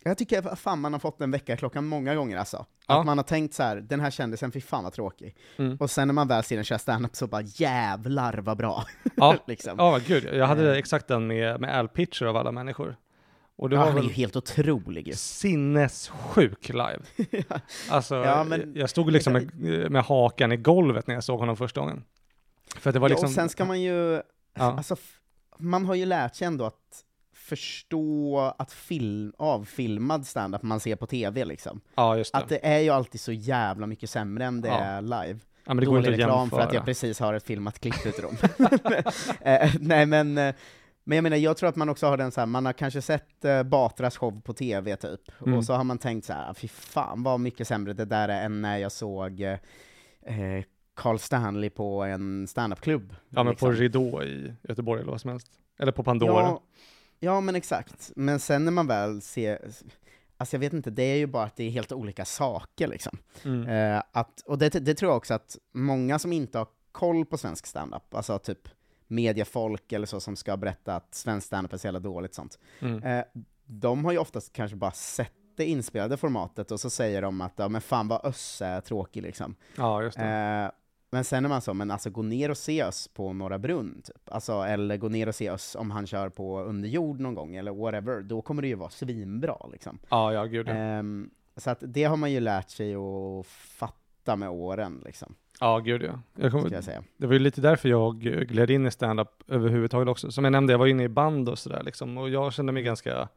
jag tycker fan man har fått en väckarklocka många gånger alltså. Ja. Att man har tänkt så här, den här kändisen, fy fan vad tråkig. Mm. Och sen när man väl ser den köra standup så bara jävlar vad bra. Ja, liksom. ja gud. Jag hade Eh. exakt den med, med Al Pitcher av alla människor. Och det Ja, var han är ju helt otrolig ju. sinnessjuk live. Alltså, Ja, men- jag stod liksom med, med hakan i golvet när jag såg honom första gången. För det var Ja, liksom... och sen ska man ju, ja, alltså, man har ju lärt sig ändå att förstå att film, avfilmad standup man ser på tv liksom. ja, just det. Att det är ju alltid så jävla mycket sämre än det Ja. är live. ja, men det går Dålig reklam jämföra. för att jag precis har ett filmat klipp utav eh, Nej men, eh, men jag menar, jag tror att man också har den så här, man har kanske sett eh, Batras show på tv typ, Mm. och så har man tänkt så här, fy fan vad mycket sämre det där är än när jag såg eh, Carl Stanley på en standupklubb. Ja, men liksom. på Ridå i Göteborg eller vad som helst. Eller på Pandora. Ja, ja, men exakt. Men sen när man väl ser, alltså jag vet inte, det är ju bara att det är helt olika saker liksom. Mm. Eh, att, och det, det tror jag också att många som inte har koll på svensk standup, alltså typ mediefolk eller så som ska berätta att svensk standup är så jävla dåligt sånt, Mm. eh, de har ju oftast kanske bara sett det inspelade formatet och så säger de att ja men fan vad Össe är tråkig liksom. Ja, just det. Eh, men sen är man så, men alltså gå ner och se Öss på Norra Brunn, typ. Alltså, eller gå ner och se Öss om han kör på underjord någon gång, eller whatever, då kommer det ju vara svinbra liksom. Ja, ja, gud ja. Ehm, så att det har man ju lärt sig att fatta med åren, liksom, Ja, gud ja. Jag kommer, jag säga. det var ju lite därför jag gled in i stand-up överhuvudtaget också. Som jag nämnde, jag var inne i band och sådär liksom, och jag kände mig ganska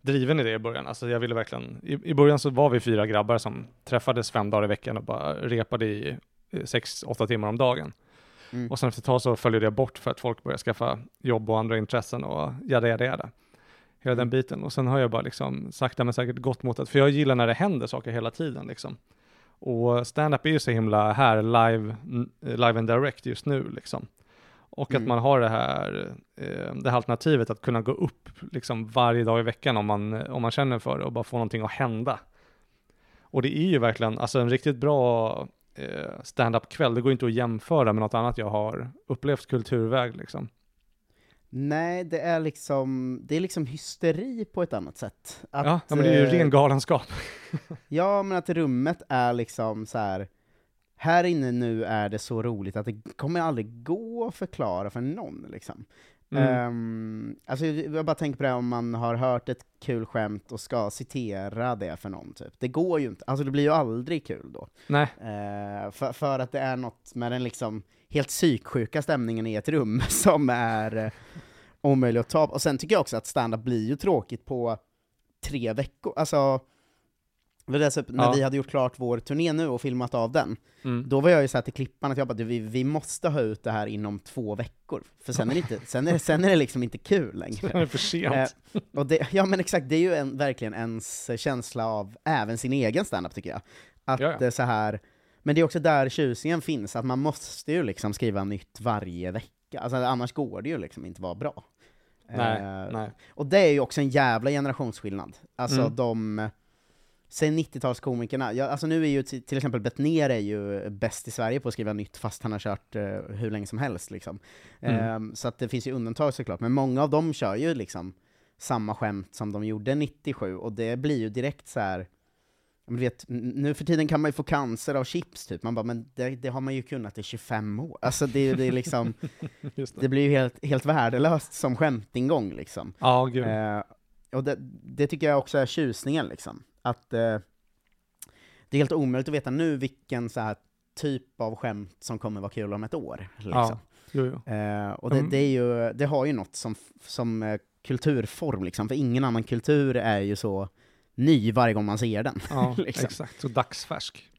driven i det i början. Alltså jag ville verkligen, i, i början så var vi fyra grabbar som träffades fem dagar i veckan och bara repade i eh, sex, åtta timmar om dagen. Mm. Och sen efter ett tag så följde det bort för att folk började skaffa jobb och andra intressen och jada, jada, jada. Hela den Mm. biten. Och sen har jag bara liksom sakta men säkert gått mot att, för jag gillar när det händer saker hela tiden liksom. Och stand-up är ju så himla här, live, n- live and direct just nu liksom. Och Mm. att man har det här, eh, det här alternativet att kunna gå upp liksom varje dag i veckan om man, om man känner för det och bara få någonting att hända. Och det är ju verkligen, alltså en riktigt bra eh, stand-up kväll, det går inte att jämföra med något annat jag har upplevt kulturväg liksom. Nej, det är liksom, det är liksom hysteri på ett annat sätt. Att, ja, ja, men det är ju eh, ren galenskap. Ja, men att rummet är liksom så här. här inne nu är det så roligt att det kommer aldrig gå att förklara för någon liksom. Mm. Ehm, alltså jag bara tänker på det om man har hört ett kul skämt och ska citera det för någon typ. Det går ju inte, alltså det blir ju aldrig kul då. Nej, Eh, för, för att det är något med den liksom helt psyksjuka stämningen i ett rum som är eh, omöjlig att ta Och sen tycker jag också att stand-up blir ju tråkigt på tre veckor. Alltså, det var dessutom, när Ja. vi hade gjort klart vår turné nu och filmat av den, mm. då var jag ju såhär till klippan att jag bara, "Du, vi, vi måste ha ut det här inom två veckor, för sen är det, inte, sen är det, sen är det liksom inte kul det längre. är för sent. Eh, och det, ja men exakt, det är ju en, verkligen ens känsla av även sin egen standup tycker jag. Att Ja, ja. det så här men det är också där tjusningen finns, att man måste ju liksom skriva nytt varje vecka, alltså annars går det ju liksom inte vara bra. nej, Eh, nej. Och det är ju också en jävla generationsskillnad. Alltså Mm. de, säg 90-talskomikerna, ja, alltså nu är ju till, exempel Bettner är ju bäst i Sverige på att skriva nytt fast han har kört eh, hur länge som helst liksom. Mm. Ehm, så att det finns ju undantag såklart, men många av dem kör ju liksom samma skämt som de gjorde 97, och det blir ju direkt så här. du vet, nu för tiden kan man ju få cancer av chips typ, man bara, men det, det har man ju kunnat i 25 år. Alltså det, det är liksom, det. det blir ju helt, helt värdelöst som skämtingång liksom. Ja, gud. Eh, och det, det tycker jag också är tjusningen, liksom. Att eh, det är helt omöjligt att veta nu vilken så här typ av skämt som kommer vara kul om ett år. Liksom. Ja. Eh, och det, Mm. det, är ju, det har ju något som, som eh, kulturform, liksom, för ingen annan kultur är ju så ny varje gång man ser den. Ja, liksom. exakt. Så dagsfärsk.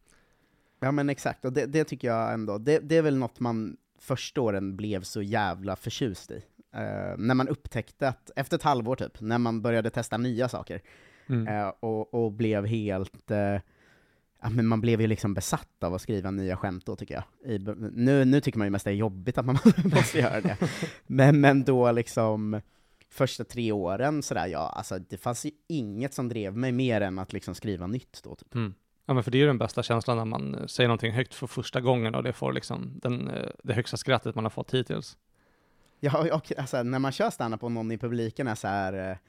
Ja men exakt, och det, det tycker jag ändå, det, det är väl något man första åren blev så jävla förtjust i. Eh, när man upptäckte att, efter ett halvår typ, när man började testa nya saker, Mm. Eh, och, och blev helt... Eh, ja, men man blev ju liksom besatt av att skriva nya skämt då, tycker jag. I, nu, nu tycker man ju mest det är jobbigt att man måste göra det. Men, men då liksom, första tre åren sådär, ja, alltså det fanns ju inget som drev mig mer än att liksom skriva nytt då, typ. Mm. Ja, men för det är ju den bästa känslan när man eh, säger någonting högt för första gången och det får liksom den, det högsta skrattet man har fått hittills. Ja, och, alltså, när man kör standup och någon i publiken är så här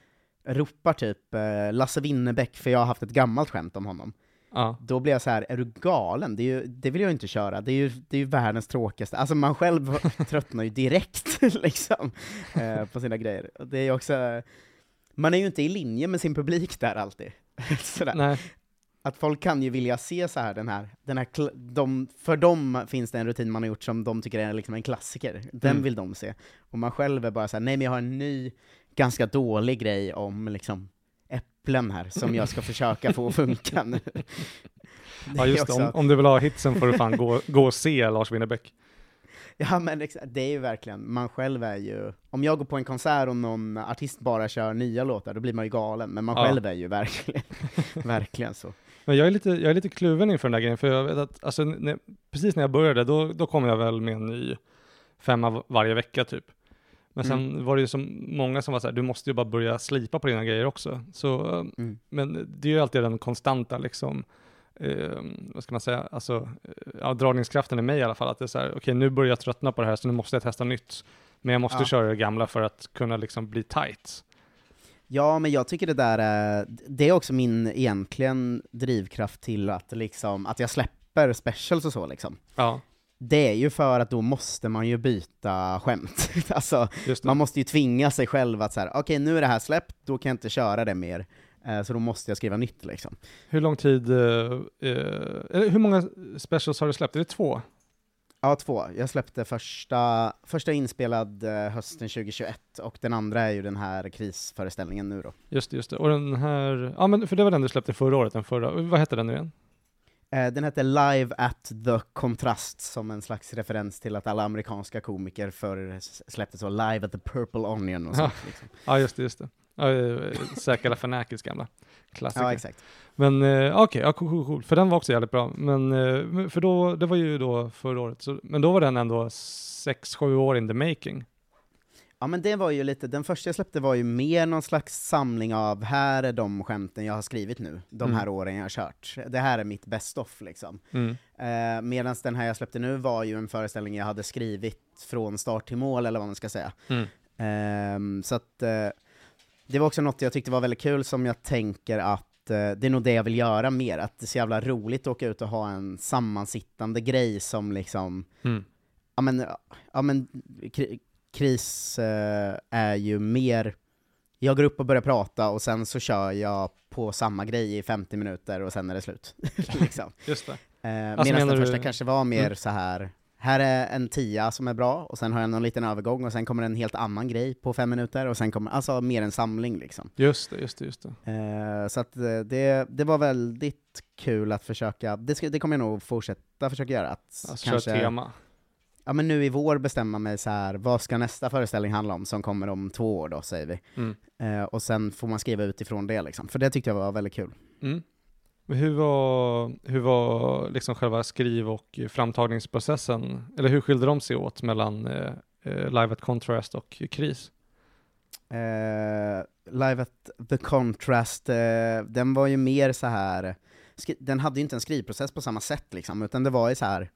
ropar typ eh, Lasse Winnerbäck, för jag har haft ett gammalt skämt om honom. Ja, Då blir jag så här, är du galen? Det, är ju, det vill jag inte köra, det är ju, det är ju världens tråkigaste, alltså man själv tröttnar ju direkt liksom, eh, på sina grejer. Det är ju också, man är ju inte i linje med sin publik där alltid. Sådär. nej, Att folk kan ju vilja se så här den här, den här de, för dem finns det en rutin man har gjort som de tycker är liksom en klassiker, den Mm. vill de se. Och man själv är bara så här, nej men jag har en ny, ganska dålig grej om liksom äpplen här, som jag ska försöka få att funka nu. Det ja just det. också- Om, om du vill ha hitsen får du fan gå, gå och se Lars Winnerbäck. Ja men det är ju verkligen, man själv är ju, om jag går på en konsert och någon artist bara kör nya låtar, då blir man ju galen, men man Ja. själv är ju verkligen, verkligen så. Men jag är lite, jag är lite kluven inför den där grejen, för jag vet att, alltså, när, precis när jag började, då, då kom jag väl med en ny femma varje vecka typ. Men sen Mm. var det ju så många som var så här, du måste ju bara börja slipa på dina grejer också. Så, Mm. men det är ju alltid den konstanta liksom, eh, vad ska man säga, alltså, eh, ja, dragningskraften i mig i alla fall, att det är så här, okej nu börjar jag tröttna på det här, så nu måste jag testa nytt. Men jag måste Ja. köra det gamla för att kunna liksom bli tight. Ja, men jag tycker det där är, det är också min egentligen drivkraft till att liksom, att jag släpper specials och så liksom. Ja, Det är ju för att då måste man ju byta skämt. alltså, man måste ju tvinga sig själv att så här, okej nu är det här släppt, då kan jag inte köra det mer. Eh, så då måste jag skriva nytt liksom. Hur lång tid, eh, eh, hur många specials har du släppt? Är det två? Ja, två. Jag släppte första, första inspelad eh, hösten 2021, och den andra är ju den här krisföreställningen nu då. Just det, just det. Och den här, ja men för det var den du släppte förra året, den förra. Vad hette den nu igen? Eh, den hette Live at the Contrast, som en slags referens till att alla amerikanska komiker förr släppte så Live at the Purple Onion och sånt. Liksom. Ja, just det, just det. Ja, eh, Säkra Fanakis gamla Klassiker. Ja, exakt. Men eh, okej, ja, cool, cool, cool. För den var också jävligt bra. Men eh, för då, det var ju då förra året. Så, men då var den ändå sex, sju år in the making. Ja men det var ju lite, den första jag släppte var ju mer någon slags samling av, här är de skämten jag har skrivit nu, de Mm. här åren jag har kört. Det här är mitt best of liksom. Mm. Eh, Medan den här jag släppte nu var ju en föreställning jag hade skrivit från start till mål, eller vad man ska säga. Mm. Ehm, så att eh, det var också något jag tyckte var väldigt kul som jag tänker att eh, det är nog det jag vill göra mer, att det är så jävla roligt att åka ut och ha en sammansittande grej som liksom, Mm. ja men, ja men kris eh, är ju mer, jag går upp och börjar prata och sen så kör jag på samma grej i 50 minuter och sen är det slut. liksom. Just det. eh, Alltså, Medan den du- första kanske var mer Mm. så här. här är en tia som är bra, och sen har jag någon liten övergång, och sen kommer en helt annan grej på fem minuter, och sen kommer, alltså mer en samling liksom. Just det, just det, just det. Eh, så att eh, det, det var väldigt kul att försöka, det, ska, det kommer jag nog fortsätta försöka göra, att Alltså, kanske, tema. Ja men nu i vår bestämma mig så här, vad ska nästa föreställning handla om, som kommer om två år då, säger vi. Mm. Eh, och sen får man skriva utifrån det liksom, för det tyckte jag var väldigt kul. Mm. Hur var, hur var liksom själva skriv och framtagningsprocessen? Eller hur skilde de sig åt mellan eh, eh, Live at Contrast och Kris? Eh, Live at the Contrast, eh, den var ju mer så här den hade ju inte en skrivprocess på samma sätt liksom, utan det var ju så här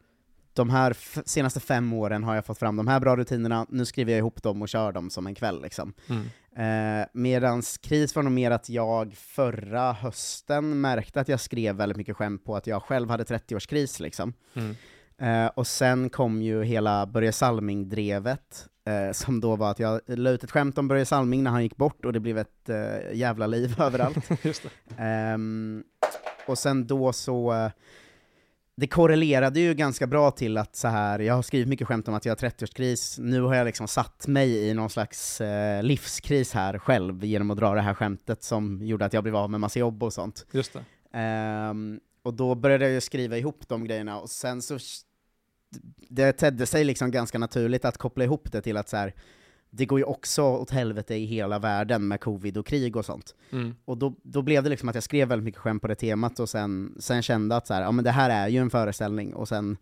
de här senaste fem åren har jag fått fram de här bra rutinerna, nu skriver jag ihop dem och kör dem som en kväll liksom. Mm. Eh, medans kris var nog mer att jag förra hösten märkte att jag skrev väldigt mycket skämt på att jag själv hade 30-årskris liksom. Mm. Eh, och sen kom ju hela Börje Salming-drevet, eh, som då var att jag la ut ett skämt om Börje Salming när han gick bort, och det blev ett eh, jävla liv överallt. Ehm, och sen då så, eh, det korrelerade ju ganska bra till att så här, jag har skrivit mycket skämt om att jag har 30-årskris, nu har jag liksom satt mig i någon slags eh, livskris här själv genom att dra det här skämtet som gjorde att jag blev av med massa jobb och sånt. Just. Ehm, och då började jag ju skriva ihop de grejerna, och sen så det tedde sig liksom ganska naturligt att koppla ihop det till att så här, det går ju också åt helvete i hela världen med covid och krig och sånt. Mm. Och då, då blev det liksom att jag skrev väldigt mycket skämt på det temat, och sen, sen kände att så här, ja men det här är ju en föreställning, och sen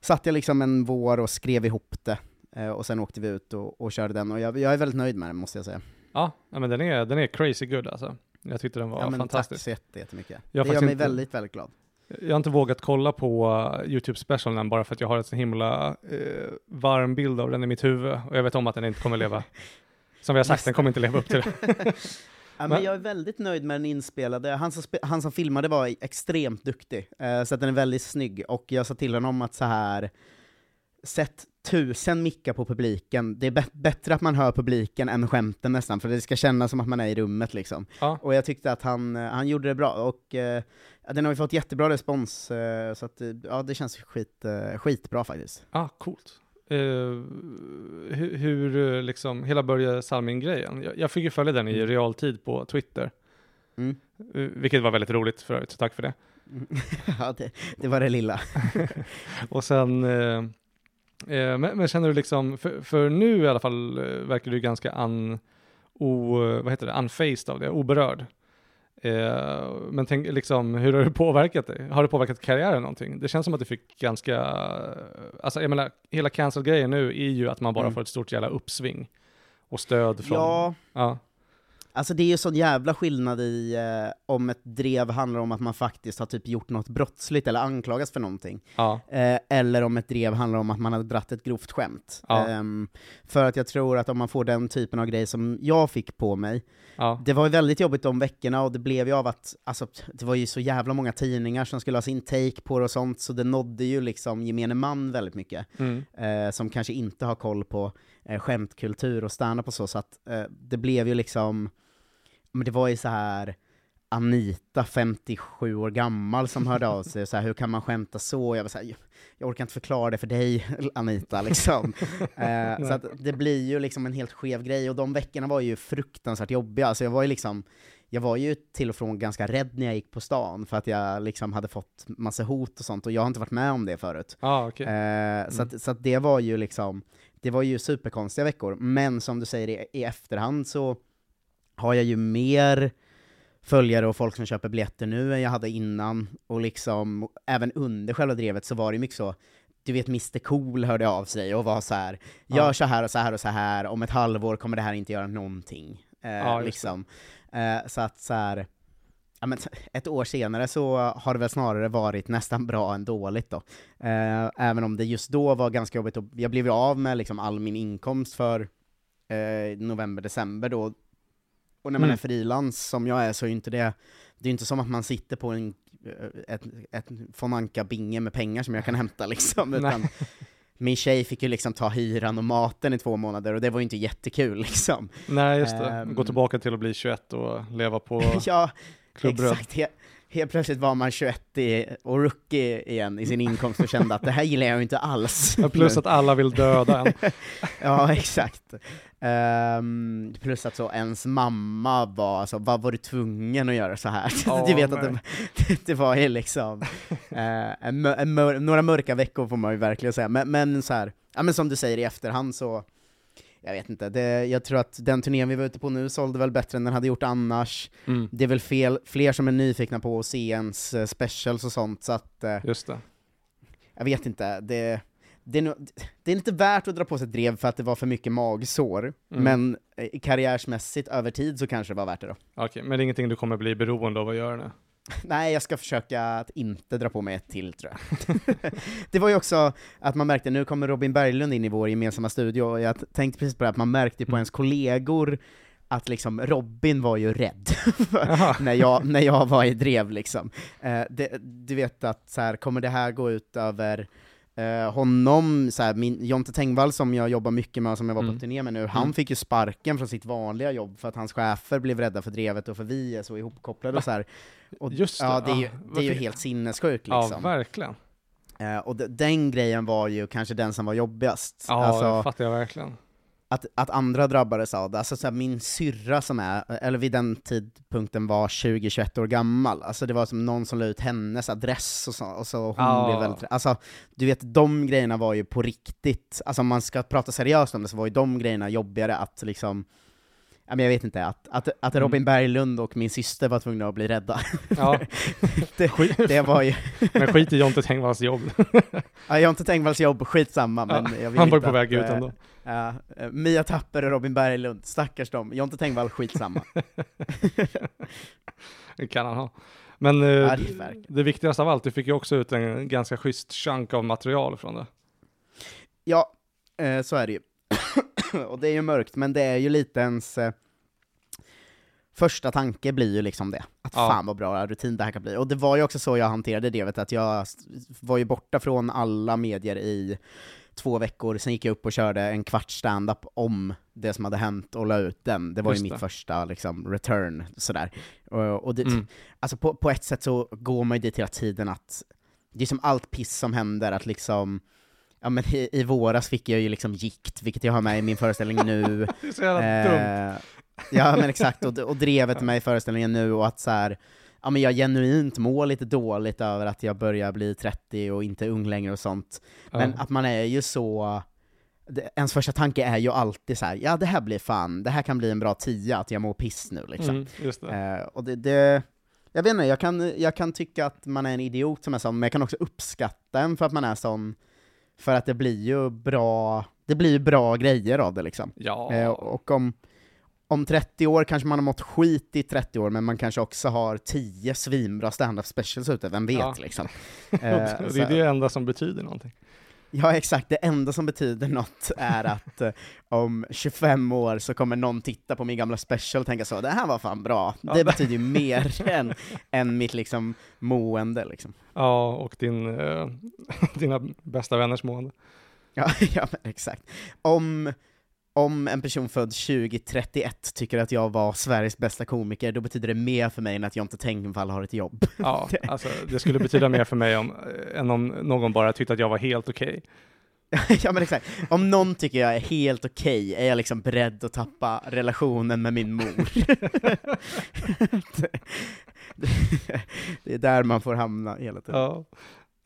satt jag liksom en vår och skrev ihop det, eh, och sen åkte vi ut och, och körde den, och jag, jag är väldigt nöjd med den måste jag säga. Ja, ja, men den är, den är crazy good alltså. Jag tyckte den var ja, men fantastisk. Tack så jätte- jättemycket. Jag det gör mig inte- väldigt, väldigt glad. Jag har inte vågat kolla på uh, YouTube-specialen bara för att jag har en så himla eh, varm bild av den i mitt huvud och jag vet om att den inte kommer leva. Som vi har sagt, den kommer inte leva upp till det. Ja, men jag är väldigt nöjd med den inspelade. Han som, han som filmade var extremt duktig, eh, så att den är väldigt snygg. Och jag sa till honom att så här sätt tusen mickar på publiken. Det är bä- bättre att man hör publiken än skämten nästan, för det ska kännas som att man är i rummet liksom. Ja. Och jag tyckte att han, eh, han gjorde det bra, och eh, den har ju fått jättebra respons, eh, så att, eh, ja, det känns skit, eh, skitbra faktiskt. Ah, coolt. Eh, hur, hur liksom, hela Börje Salming-grejen. Jag, jag fick ju följa den i Mm. realtid på Twitter, Mm. eh, vilket var väldigt roligt för övrigt, så tack för det. ja, det, det var det lilla. Och sen, eh, eh, men, men känner du liksom, för, för nu i alla fall eh, verkar du ganska un, o, vad heter det, unfaced av det, oberörd. Eh, men tänk liksom, hur har det påverkat dig? Har det påverkat karriären någonting? Det känns som att du fick ganska, alltså jag menar, hela cancel-grejen nu är ju att man bara Mm. får ett stort jävla uppsving och stöd från, Ja, ja, Alltså det är ju sån jävla skillnad i eh, om ett drev handlar om att man faktiskt har typ gjort något brottsligt eller anklagats för någonting, ja, eh, eller om ett drev handlar om att man har dratt ett grovt skämt. Ja. Ehm, för att jag tror att om man får den typen av grej som jag fick på mig, ja, det var ju väldigt jobbigt de veckorna, och det blev ju av att, alltså det var ju så jävla många tidningar som skulle ha sin take på det och sånt, så det nådde ju liksom gemene man väldigt mycket mm, eh, som kanske inte har koll på eh, skämtkultur och stanna på så, så att eh, det blev ju liksom, men det var ju så här Anita, 57 år gammal, som hörde av sig, så här, hur kan man skämta så? Jag var så här, jag, orkar inte förklara det för dig, Anita, liksom. eh, så att det blir ju liksom en helt skev grej, och de veckorna var ju fruktansvärt jobbiga, alltså jag var ju liksom jag var ju till och från ganska rädd när jag gick på stan, för att jag liksom hade fått massa hot och sånt, och jag har inte varit med om det förut. ja, okej. Eh, så, att, så att det var ju liksom, det var ju superkonstiga veckor, men som du säger i, i efterhand så har jag ju mer följare och folk som köper biljetter nu än jag hade innan, och liksom även under själva drevet så var det mycket så, du vet Mr Cool hörde av sig och var så här, gör Ja. så här och så här och så här, om ett halvår kommer det här inte göra någonting. Eh, Ja, liksom. Eh, så att så här, ja, men ett år senare så har det väl snarare varit nästan bra än dåligt då. Eh, även om det just då var ganska jobbigt, och jag blev ju av med liksom all min inkomst för eh, november, december då. Och när man Mm. är frilans som jag är så är inte det, det är inte som att man sitter på en, ett, ett von Anka-binge med pengar som jag kan hämta liksom, utan min tjej fick ju liksom ta hyran och maten i två månader, och det var ju inte jättekul liksom. Nej, just det. Ehm. Gå tillbaka till att bli 21 och leva på ja, klubbröd. exakt. He helt plötsligt var man 21 i, och rookie igen i sin inkomst och kände att det här gillar jag ju inte alls. Ja, Plus att alla vill döda en. Ja, exakt. Ehm, plus att så ens mamma var, alltså, vad var du tvungen att göra så här? Ja, du vet att det, det var ju liksom, eh, en, en mör, några mörka veckor får man ju verkligen säga, men, men så här, ja men som du säger i efterhand så, jag vet inte, det, jag tror att den turnén vi var ute på nu sålde väl bättre än den hade gjort annars. Mm, Det är väl fel, fler som är nyfikna på att se ens eh, specials och sånt, så att eh, just det. jag vet inte, det, det, är nog, det är inte värt att dra på sig ett drev för att det var för mycket magsår, Mm. men eh, karriärsmässigt över tid så kanske det var värt det då. Okej, men det är ingenting du kommer bli beroende av att göra nu? Nej, jag ska försöka att inte dra på mig ett till tror jag. det var ju också att man märkte, nu kommer Robin Berglund in i vår gemensamma studio, och jag tänkte precis på det, att man märkte på Mm. ens kollegor att liksom Robin var ju rädd när, jag, när jag var i drev liksom. Eh, det, du vet att så här, kommer det här gå ut över eh, honom, så här, min, Jonte Tengvall som jag jobbar mycket med som jag var på Mm. turné med nu, han Mm. fick ju sparken från sitt vanliga jobb för att hans chefer blev rädda för drevet och för vi är så ihopkopplade och så här. Och, Just det, ja, det är ju, ja. det är ju helt sinnessjukt Ja, liksom. verkligen. Eh, och den grejen var ju kanske den som var jobbigast. Ja, alltså, det fattar jag verkligen. Att, att andra drabbades av det. Alltså så här, min syrra som är, eller vid den tidpunkten var 20-21 år gammal, alltså det var som någon som la ut hennes adress och så, och så hon Ja. blev väldigt, alltså du vet de grejerna var ju på riktigt, alltså om man ska prata seriöst om det så var ju de grejerna jobbigare att liksom men jag vet inte, att, att, att Mm. Robin Berglund och min syster var tvungna att bli rädda. Ja, det, det var ju, men skit i Jonte Tengvalls jobb. ja, inte Tengvalls jobb, skitsamma, men Ja, jag Han var på väg ut eh, ändå. Eh, Mia Tapper och Robin Berglund, stackars dem. Jonte Tengvall, skitsamma. Det kan han ha. Men eh, Ja, det det viktigaste av allt, du fick ju också ut en ganska schysst chunk av material från det. Ja, eh, så är det ju. och det är ju mörkt, men det är ju lite ens eh, första tanke blir ju liksom det. Att Ja. fan vad bra rutin det här kan bli. Och det var ju också så jag hanterade det, vet, att jag var ju borta från alla medier i två veckor, sen gick jag upp och körde en kvart stand-up om det som hade hänt och la ut den. Det var Just ju mitt det. första liksom, return, sådär. Och, och det, Mm. alltså på, på ett sätt så går man ju dit hela tiden att, det är som allt piss som händer, att liksom, ja men i, i våras fick jag ju liksom gikt, vilket jag har med i min föreställning nu. Det är så jävla dumt. Eh, ja men exakt, och, och drevet med i föreställningen nu, och att så här, ja men jag genuint mår lite dåligt över att jag börjar bli 30 och inte ung längre och sånt. Men Ja. att man är ju så, det, ens första tanke är ju alltid så här, ja det här blir fan, det här kan bli en bra tia, att jag mår piss nu liksom. Mm, det. Eh, och det, det, jag vet inte, jag kan, jag kan tycka att man är en idiot som är sån, men jag kan också uppskatta en för att man är sån, för att det blir ju bra, det blir ju bra grejer av det liksom. Ja, Eh, och om, om 30 år kanske man har mått skit i 30 år, men man kanske också har 10 svinbra stand-up specials ute, vem vet Ja. liksom. det Eh, så- är det enda som betyder någonting. Ja exakt, det enda som betyder något är att eh, om 25 år så kommer någon titta på min gamla special och tänka så, det här var fan bra. Ja. Det betyder ju mer än, än mitt liksom mående liksom. Ja, och din, eh, dina bästa vänners mående. Ja, ja exakt. Om, om en person född 2031 tycker att jag var Sveriges bästa komiker, då betyder det mer för mig än att Jonte Tengvall har ett jobb. Ja, alltså det skulle betyda mer för mig om, eh, än om någon bara tyckte att jag var helt okej. ja men exakt, om någon tycker jag är helt okej, är jag liksom beredd att tappa relationen med min mor. det, det, det är där man får hamna hela tiden. Ja.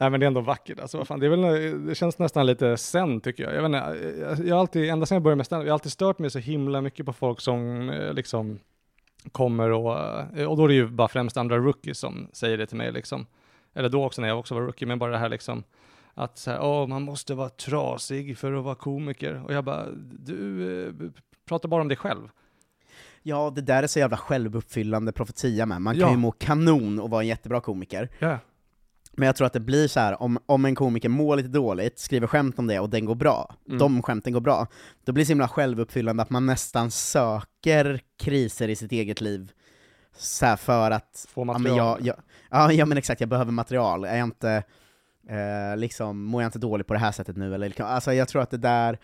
Nej men det är ändå vackert alltså, vad fan, det, är väl, det känns nästan lite sen tycker jag. Jag, vet inte, jag, har alltid, ända sedan jag började med stand jag har alltid stört mig så himla mycket på folk som eh, liksom kommer och, eh, och då är det ju bara främst andra rookies som säger det till mig liksom. Eller då också när jag också var rookie, men bara det här liksom att så här, åh, man måste vara trasig för att vara komiker. Och jag bara, du eh, pratar bara om dig själv. Ja, det där är så jävla självuppfyllande profetia med. Man kan Ja. ju må kanon och vara en jättebra komiker, Ja. Men jag tror att det blir så här om, om en komiker mår lite dåligt, skriver skämt om det och den går bra, Mm. de skämten går bra, då blir det så himla självuppfyllande att man nästan söker kriser i sitt eget liv, så här för att Få Ja men, material. jag, jag, ja, ja men exakt, jag behöver material. Är jag inte, eh, liksom, mår jag inte dåligt på det här sättet nu? Eller, alltså jag tror att det där,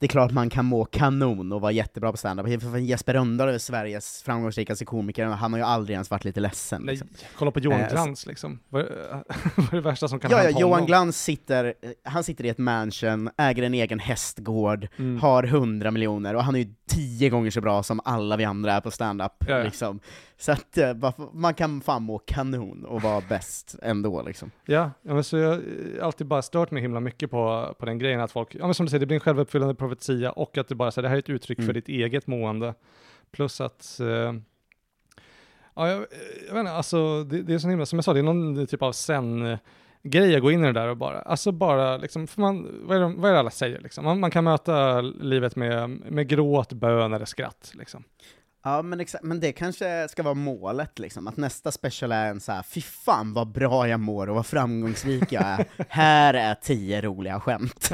det är klart man kan må kanon och vara jättebra på standup. Jesper Rönndahl är Sveriges framgångsrikaste komiker, han har ju aldrig ens varit lite ledsen. Nej, Liksom. kolla på Johan Eh, Glans liksom. Vad är, det värsta som kan Ja, ja, hända Johan honom? Glans sitter, eh, han sitter i ett mansion, äger en egen hästgård, Mm. har 100 miljoner, och han är ju tio gånger så bra som alla vi andra är på standup. Ja, ja. Liksom. Så att eh, man kan fan må kanon och vara bäst ändå liksom. Ja, ja men så jag har alltid bara stört mig himla mycket på, på den grejen att folk, ja men som du säger, det blir en självuppfyllande profetia och att det bara så här, det här är ett uttryck för Mm. ditt eget mående. Plus att, eh, ja jag, jag vet inte, alltså det, det är så himla, som jag sa, det är någon typ av sen grej att gå in i det där och bara, alltså bara liksom, för man, vad är det, vad är det alla säger liksom? Man, man kan möta livet med, med gråt, bön eller skratt liksom. Ja men exakt, men det kanske ska vara målet liksom, att nästa special är en så här, fy fan vad bra jag mår och vad framgångsrik jag är, här är tio roliga skämt.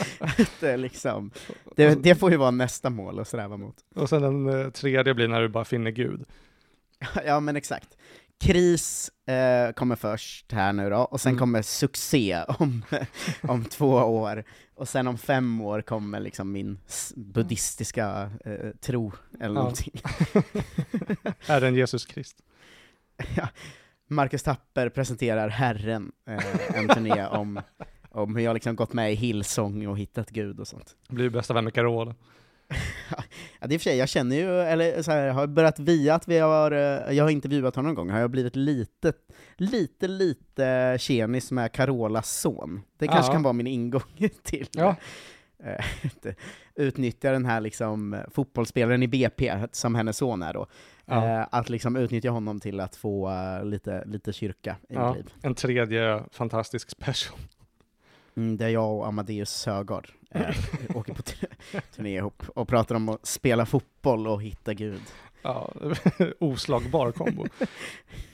det, liksom, det, det får ju vara nästa mål att sträva mot. Och sen den eh, tredje blir när du bara finner Gud. ja men exakt. Kris eh, kommer först här nu då, och sen Mm. kommer succé om, om två år, och sen om fem år kommer liksom min buddhistiska eh, tro, eller Ja. någonting. Herren Jesus Krist. Marcus Tapper presenterar Herren, eh, en turné om, om hur jag liksom gått med i Hillsong och hittat Gud och sånt. Blir bästa vän med Carola. Ja, det är för sig, jag känner ju, eller så här, har börjat via att vi har, eh, jag har intervjuat honom en gång, har jag blivit lite, lite, lite tjenis med Carolas son. Det kanske kan vara min ingång till Ja. eh, utnyttja den här liksom fotbollsspelaren i BP, som hennes son är då, Ja. eh, att liksom utnyttja honom till att få lite, lite kyrka i Ja. mitt liv. En tredje fantastisk special. Mm, där jag och Amadeus Sögaard eh, åker på turné ihop och pratar om att spela fotboll och hitta Gud. Ja, oslagbar kombo.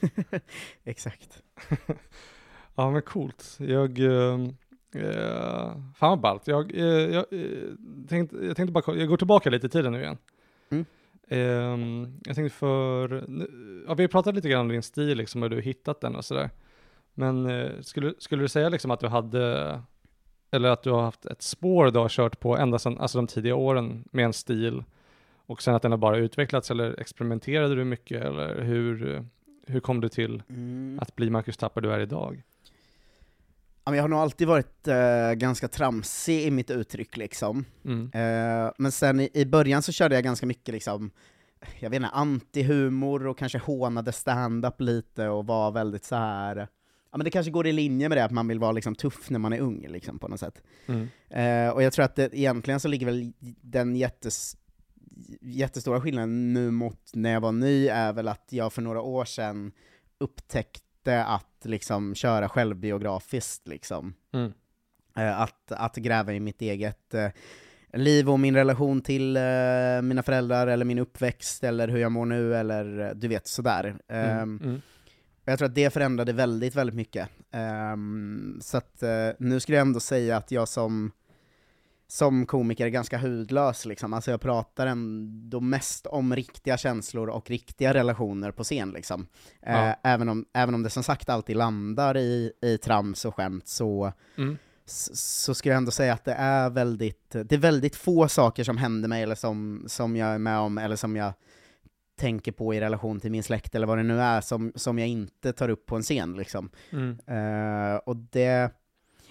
Exakt. Ja, men coolt. Jag... Eh, eh, fan vad ballt. Jag, eh, jag, eh, tänkte, jag tänkte bara, jag går tillbaka lite i tiden nu igen. Mm. Eh, jag tänkte för, ja, vi har pratat lite grann om din stil, liksom, hur du hittat den och sådär. Men eh, skulle, skulle du säga liksom att du hade, eller att du har haft ett spår du har kört på ända sedan, alltså de tidiga åren med en stil och sen att den har bara utvecklats eller experimenterade du mycket eller hur, hur kom du till Mm. att bli Marcus Tapper du är idag? Jag har nog alltid varit eh, ganska tramsig i mitt uttryck liksom. Mm. Eh, men sen i, i början så körde jag ganska mycket liksom, jag vet inte, antihumor och kanske hånade stand-up lite och var väldigt så här. Ja men det kanske går i linje med det att man vill vara liksom tuff när man är ung liksom på något sätt. Mm. Eh, och jag tror att det, egentligen så ligger väl den jättes, jättestora skillnaden nu mot när jag var ny är väl att jag för några år sedan upptäckte att liksom köra självbiografiskt liksom. Mm. Eh, att, att gräva i mitt eget eh, liv och min relation till eh, mina föräldrar, eller min uppväxt, eller hur jag mår nu, eller eh, du vet, sådär. Mm. Och Jag tror att det förändrade väldigt, väldigt mycket. Ehm, så att eh, nu skulle jag ändå säga att jag som, som komiker är ganska hudlös, liksom. Alltså jag pratar ändå mest om riktiga känslor och riktiga relationer på scen, liksom. Eh, Ja. även, om, även om det som sagt alltid landar i, i trams och skämt, så Mm. s- så skulle jag ändå säga att det är väldigt, det är väldigt få saker som händer mig, eller som, som jag är med om, eller som jag tänker på i relation till min släkt, eller vad det nu är, som, som jag inte tar upp på en scen. Liksom. Mm. Eh, och det, jag,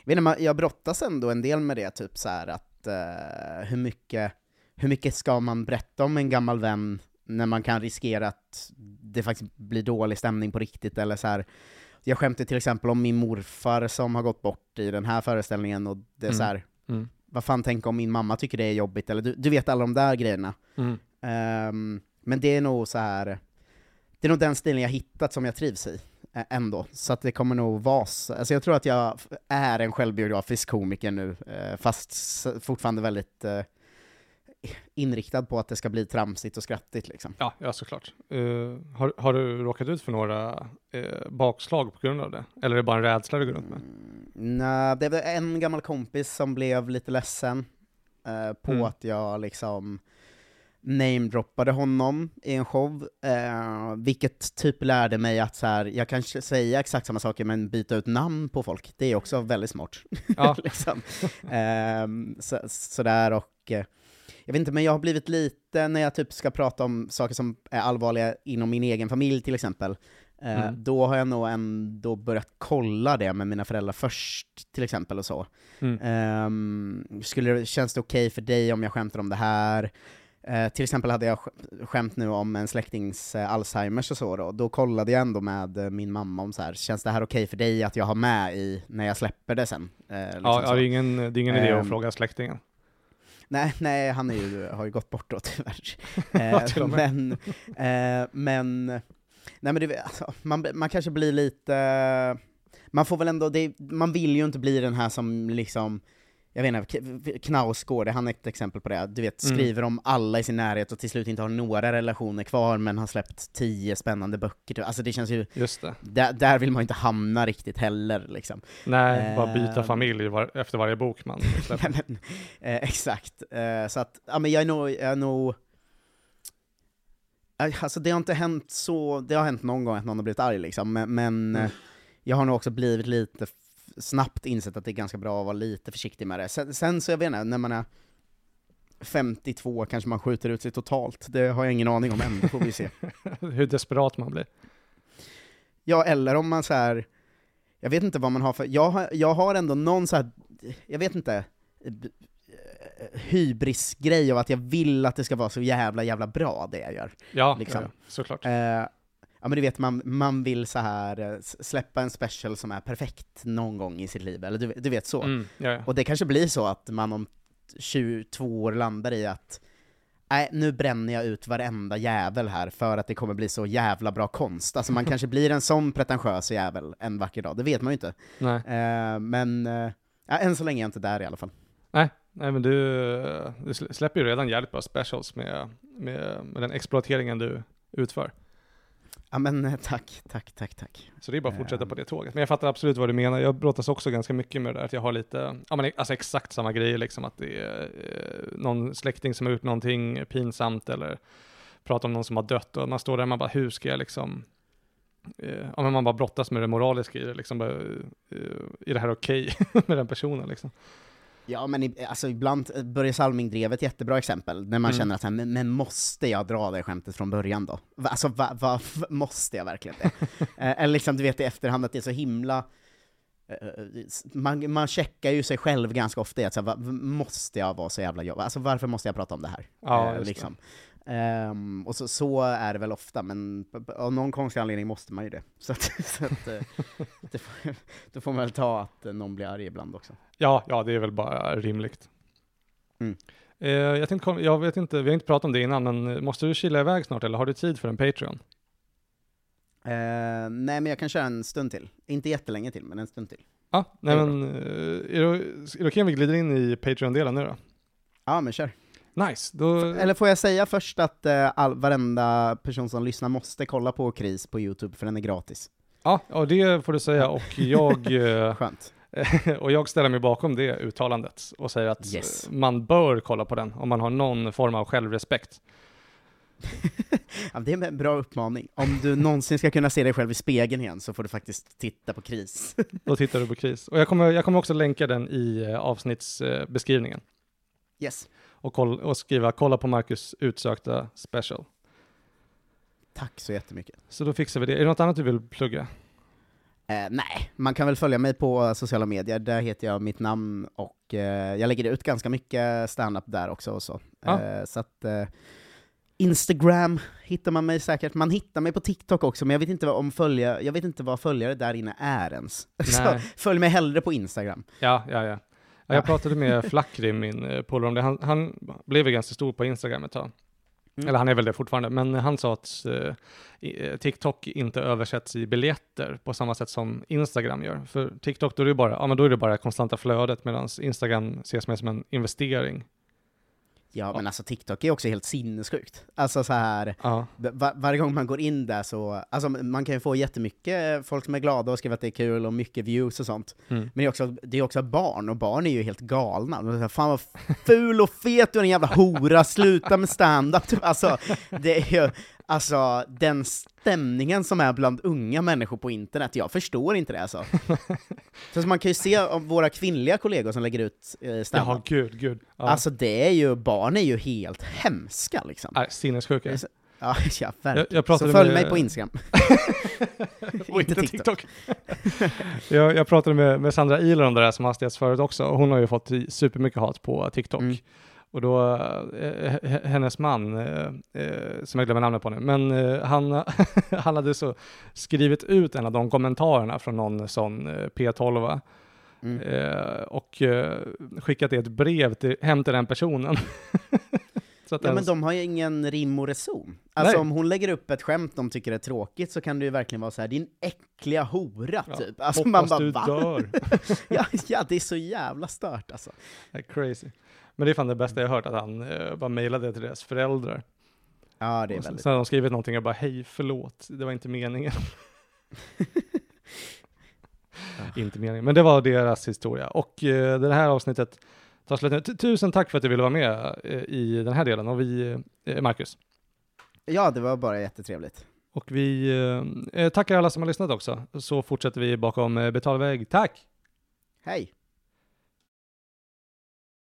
vet inte, jag brottas ändå en del med det, typ så här att eh, hur, mycket, hur mycket ska man berätta om en gammal vän när man kan riskera att det faktiskt blir dålig stämning på riktigt, eller så här. Jag skämtar till exempel om min morfar som har gått bort i den här föreställningen, och det är Mm. så här, Mm. vad fan tänk om min mamma tycker det är jobbigt, eller du, du vet alla de där grejerna. Mm. Men det är nog så här. det är nog den stilen jag hittat som jag trivs i, ändå. Så att det kommer nog vara så. Alltså jag tror att jag är en självbiografisk komiker nu, eh, fast fortfarande väldigt eh, inriktad på att det ska bli tramsigt och skrattigt liksom. Ja, ja såklart. Eh, har, har du råkat ut för några eh, bakslag på grund av det? Eller är det bara en rädsla du går runt med? Mm, nej, det var en gammal kompis som blev lite ledsen eh, på Mm. att jag liksom namedroppade honom i en show, eh, vilket typ lärde mig att så här, jag kan säga exakt samma saker men byta ut namn på folk, det är också väldigt smart. Ja, liksom. Ehm, så, sådär och eh, jag vet inte, men jag har blivit lite, när jag typ ska prata om saker som är allvarliga inom min egen familj till exempel, eh, Mm. då har jag nog ändå börjat kolla det med mina föräldrar först, till exempel och så. mm. Ehm, skulle känns det okej för dig om jag skämtar om det här? Eh, till exempel hade jag sk- skämt nu om en släktings eh, Alzheimers och så då, då kollade jag ändå med eh, min mamma om så här, känns det här okej för dig att jag har med i, när jag släpper det sen? Eh, liksom ja, ja, det är ingen, det är ingen idé att Ehm, fråga släktingen. Nej, nej, han är ju, har ju gått bort då tyvärr. Ja, Eh, med. men, eh, men, nej men det, alltså, man, man kanske blir lite, man får väl ändå, det, man vill ju inte bli den här som liksom, jag vet inte, Knausgård, han är ett exempel på det, du vet, Mm. skriver om alla i sin närhet och till slut inte har några relationer kvar, men har släppt tio spännande böcker, typ. alltså det känns ju, Just det. där, där vill man ju inte hamna riktigt heller liksom. Nej, bara byta familj var, efter varje bok man släpper. Nej, men, eh, exakt. Eh, så att, ja men jag är nog, jag är nog... Eh, Alltså det har inte hänt så, det har hänt någon gång att någon har blivit arg liksom, men, men Mm. eh, jag har nog också blivit lite snabbt insett att det är ganska bra att vara lite försiktig med det. Sen, sen så jag vet inte, när man är 52 kanske man skjuter ut sig totalt, det har jag ingen aning om än, får vi se. Hur desperat man blir. Ja, eller om man så här. jag vet inte vad man har för, jag har, jag har ändå någon så här, jag vet inte, hybrisgrej av att jag vill att det ska vara så jävla, jävla bra det jag gör. Ja, Liksom. ja såklart. Eh, ja men du vet, man, man vill så här eh, släppa en special som är perfekt någon gång i sitt liv, eller du, du vet så. Mm, ja, ja. Och det kanske blir så att man om 22 år landar i att Nej, nu bränner jag ut varenda jävel här för att det kommer bli så jävla bra konst. Alltså man kanske blir en sån pretentiös jävel en vacker dag, det vet man ju inte. Nej. Eh, men eh, ja, än så länge är jag inte där i alla fall. Nej, nej, men du, du slä- släpper ju redan jävligt bra specials med, med, med den exploateringen du utför. Ja men eh, tack, tack, tack, tack. Så det är bara att fortsätta Ehm. på det tåget. Men jag fattar absolut vad du menar. Jag brottas också ganska mycket med det där, att jag har lite, ja men alltså exakt samma grejer liksom, att det är eh, någon släkting som har gjort någonting pinsamt eller pratar om någon som har dött och man står där och man bara, hur ska jag liksom, eh, ja men man bara brottas med det moraliska i det liksom, bara, eh, är det här okej med den personen liksom? Ja men i, alltså ibland, eh, Börje Salming-drevet jättebra exempel, när man Mm. känner att men, men måste jag dra det skämtet från början då? Alltså va, va, måste jag verkligen det? Eh, Eller liksom du vet i efterhand att det är så himla eh, man, man checkar ju sig själv ganska ofta i att så här, måste jag vara så jävla jobbig? Alltså varför måste jag prata om det här? Ja, Eh, liksom. Ehm, och så, så är det väl ofta, men av någon konstig anledning måste man ju det. Så, att, så att, eh, det får, då får man väl ta att någon blir arg ibland också. Ja, ja, det är väl bara rimligt. Mm. Eh, jag, tänkte, jag vet inte, vi har inte pratat om det innan, men måste du kila iväg snart eller har du tid för en Patreon? Eh, nej, men jag kan köra en stund till. Inte jättelänge till, men en stund till. Ja, nej Det är men, eh, är det, är det okej om vi glider in i Patreon-delen nu då? Ja, men kör. Nice, då... Eller får jag säga först att eh, all, varenda person som lyssnar måste kolla på Kris på Youtube, för den är gratis. Ja, ja, det får du säga och jag, eh, Skönt. och jag ställer mig bakom det uttalandet och säger att Yes. man bör kolla på den om man har någon form av självrespekt. Ja, det är en bra uppmaning. Om du någonsin ska kunna se dig själv i spegeln igen, så får du faktiskt titta på Kris. Då tittar du på kris. Och jag kommer, jag kommer också länka den i eh, avsnittsbeskrivningen yes. Och, koll, och skriva kolla på Marcus utsökta special. Tack så jättemycket. Så då fixar vi det. Är det något annat du vill plugga? Eh, nej, man kan väl följa mig på sociala medier, där heter jag mitt namn, och eh, jag lägger ut ganska mycket stand-up där också. Och så Ja. eh, så att, eh, Instagram hittar man mig säkert, man hittar mig på TikTok också, men jag vet inte vad, om följa, jag vet inte vad följare där inne är ens. Följ mig hellre på Instagram. Ja, ja, ja. Ja Ja. jag pratade med Flackrim, min eh, polare, om det. Han, han blev ju ganska stor på Instagram ett tag. Mm. Eller han är väl det fortfarande, men han sa att eh, eh, TikTok inte översätts i biljetter på samma sätt som Instagram gör. För TikTok, då är det bara, ja, men då är det bara konstanta flödet, medan Instagram ses mer som en investering. Ja, men alltså TikTok är också helt sinnessjukt. Alltså så här Ja, var, varje gång man går in där så, alltså man kan ju få jättemycket folk som är glada och skriver att det är kul och mycket views och sånt. mm. Men det är också, det är också barn, och barn är ju helt galna. De säger, Fan vad ful och fet du är, en jävla hora, sluta med stand-up. Alltså, det är ju, alltså den stämningen som är bland unga människor på internet, jag förstår inte det alltså. Så man kan ju se våra kvinnliga kollegor som lägger ut eh, Jaha, stand-up. gud, gud. Ja. Alltså det är ju, barn är ju helt hemska liksom. Nej, sinnessjuka. Ja, ja verkligen. Jag, jag Så följ med, mig på Instagram. och inte TikTok. Jag, jag pratade med, med Sandra Iler om det där som hastigast förut också, och hon har ju fått supermycket hat på TikTok. Mm. Och då, eh, h- hennes man, eh, eh, som jag glömmer namnet på nu, men eh, han, han hade så skrivit ut en av de kommentarerna från någon sån eh, P12 Mm. eh, och eh, skickat ett brev till, hem till den personen. Ja den- men de har ju ingen rim och reson. Alltså Nej. om hon lägger upp ett skämt de tycker är tråkigt så kan det ju verkligen vara så här: din äckliga hora, Ja, typ. Alltså man bara du va? dör. Ja, ja, det är så jävla stört alltså. Det är crazy. Men det är fan det bästa jag hört, att han eh, bara mejlade till deras föräldrar. Ja, det är Och väldigt... sen har de skrivit någonting och bara hej, förlåt, det var inte meningen. inte meningen, men det var deras historia. Och eh, det här avsnittet tar slut nu. Tu- Tusen tack för att du ville vara med eh, i den här delen, och vi, eh, Marcus. Ja, det var bara jättetrevligt. Och vi eh, eh, tackar alla som har lyssnat också, så fortsätter vi bakom eh, betalvägg. Tack! Hej!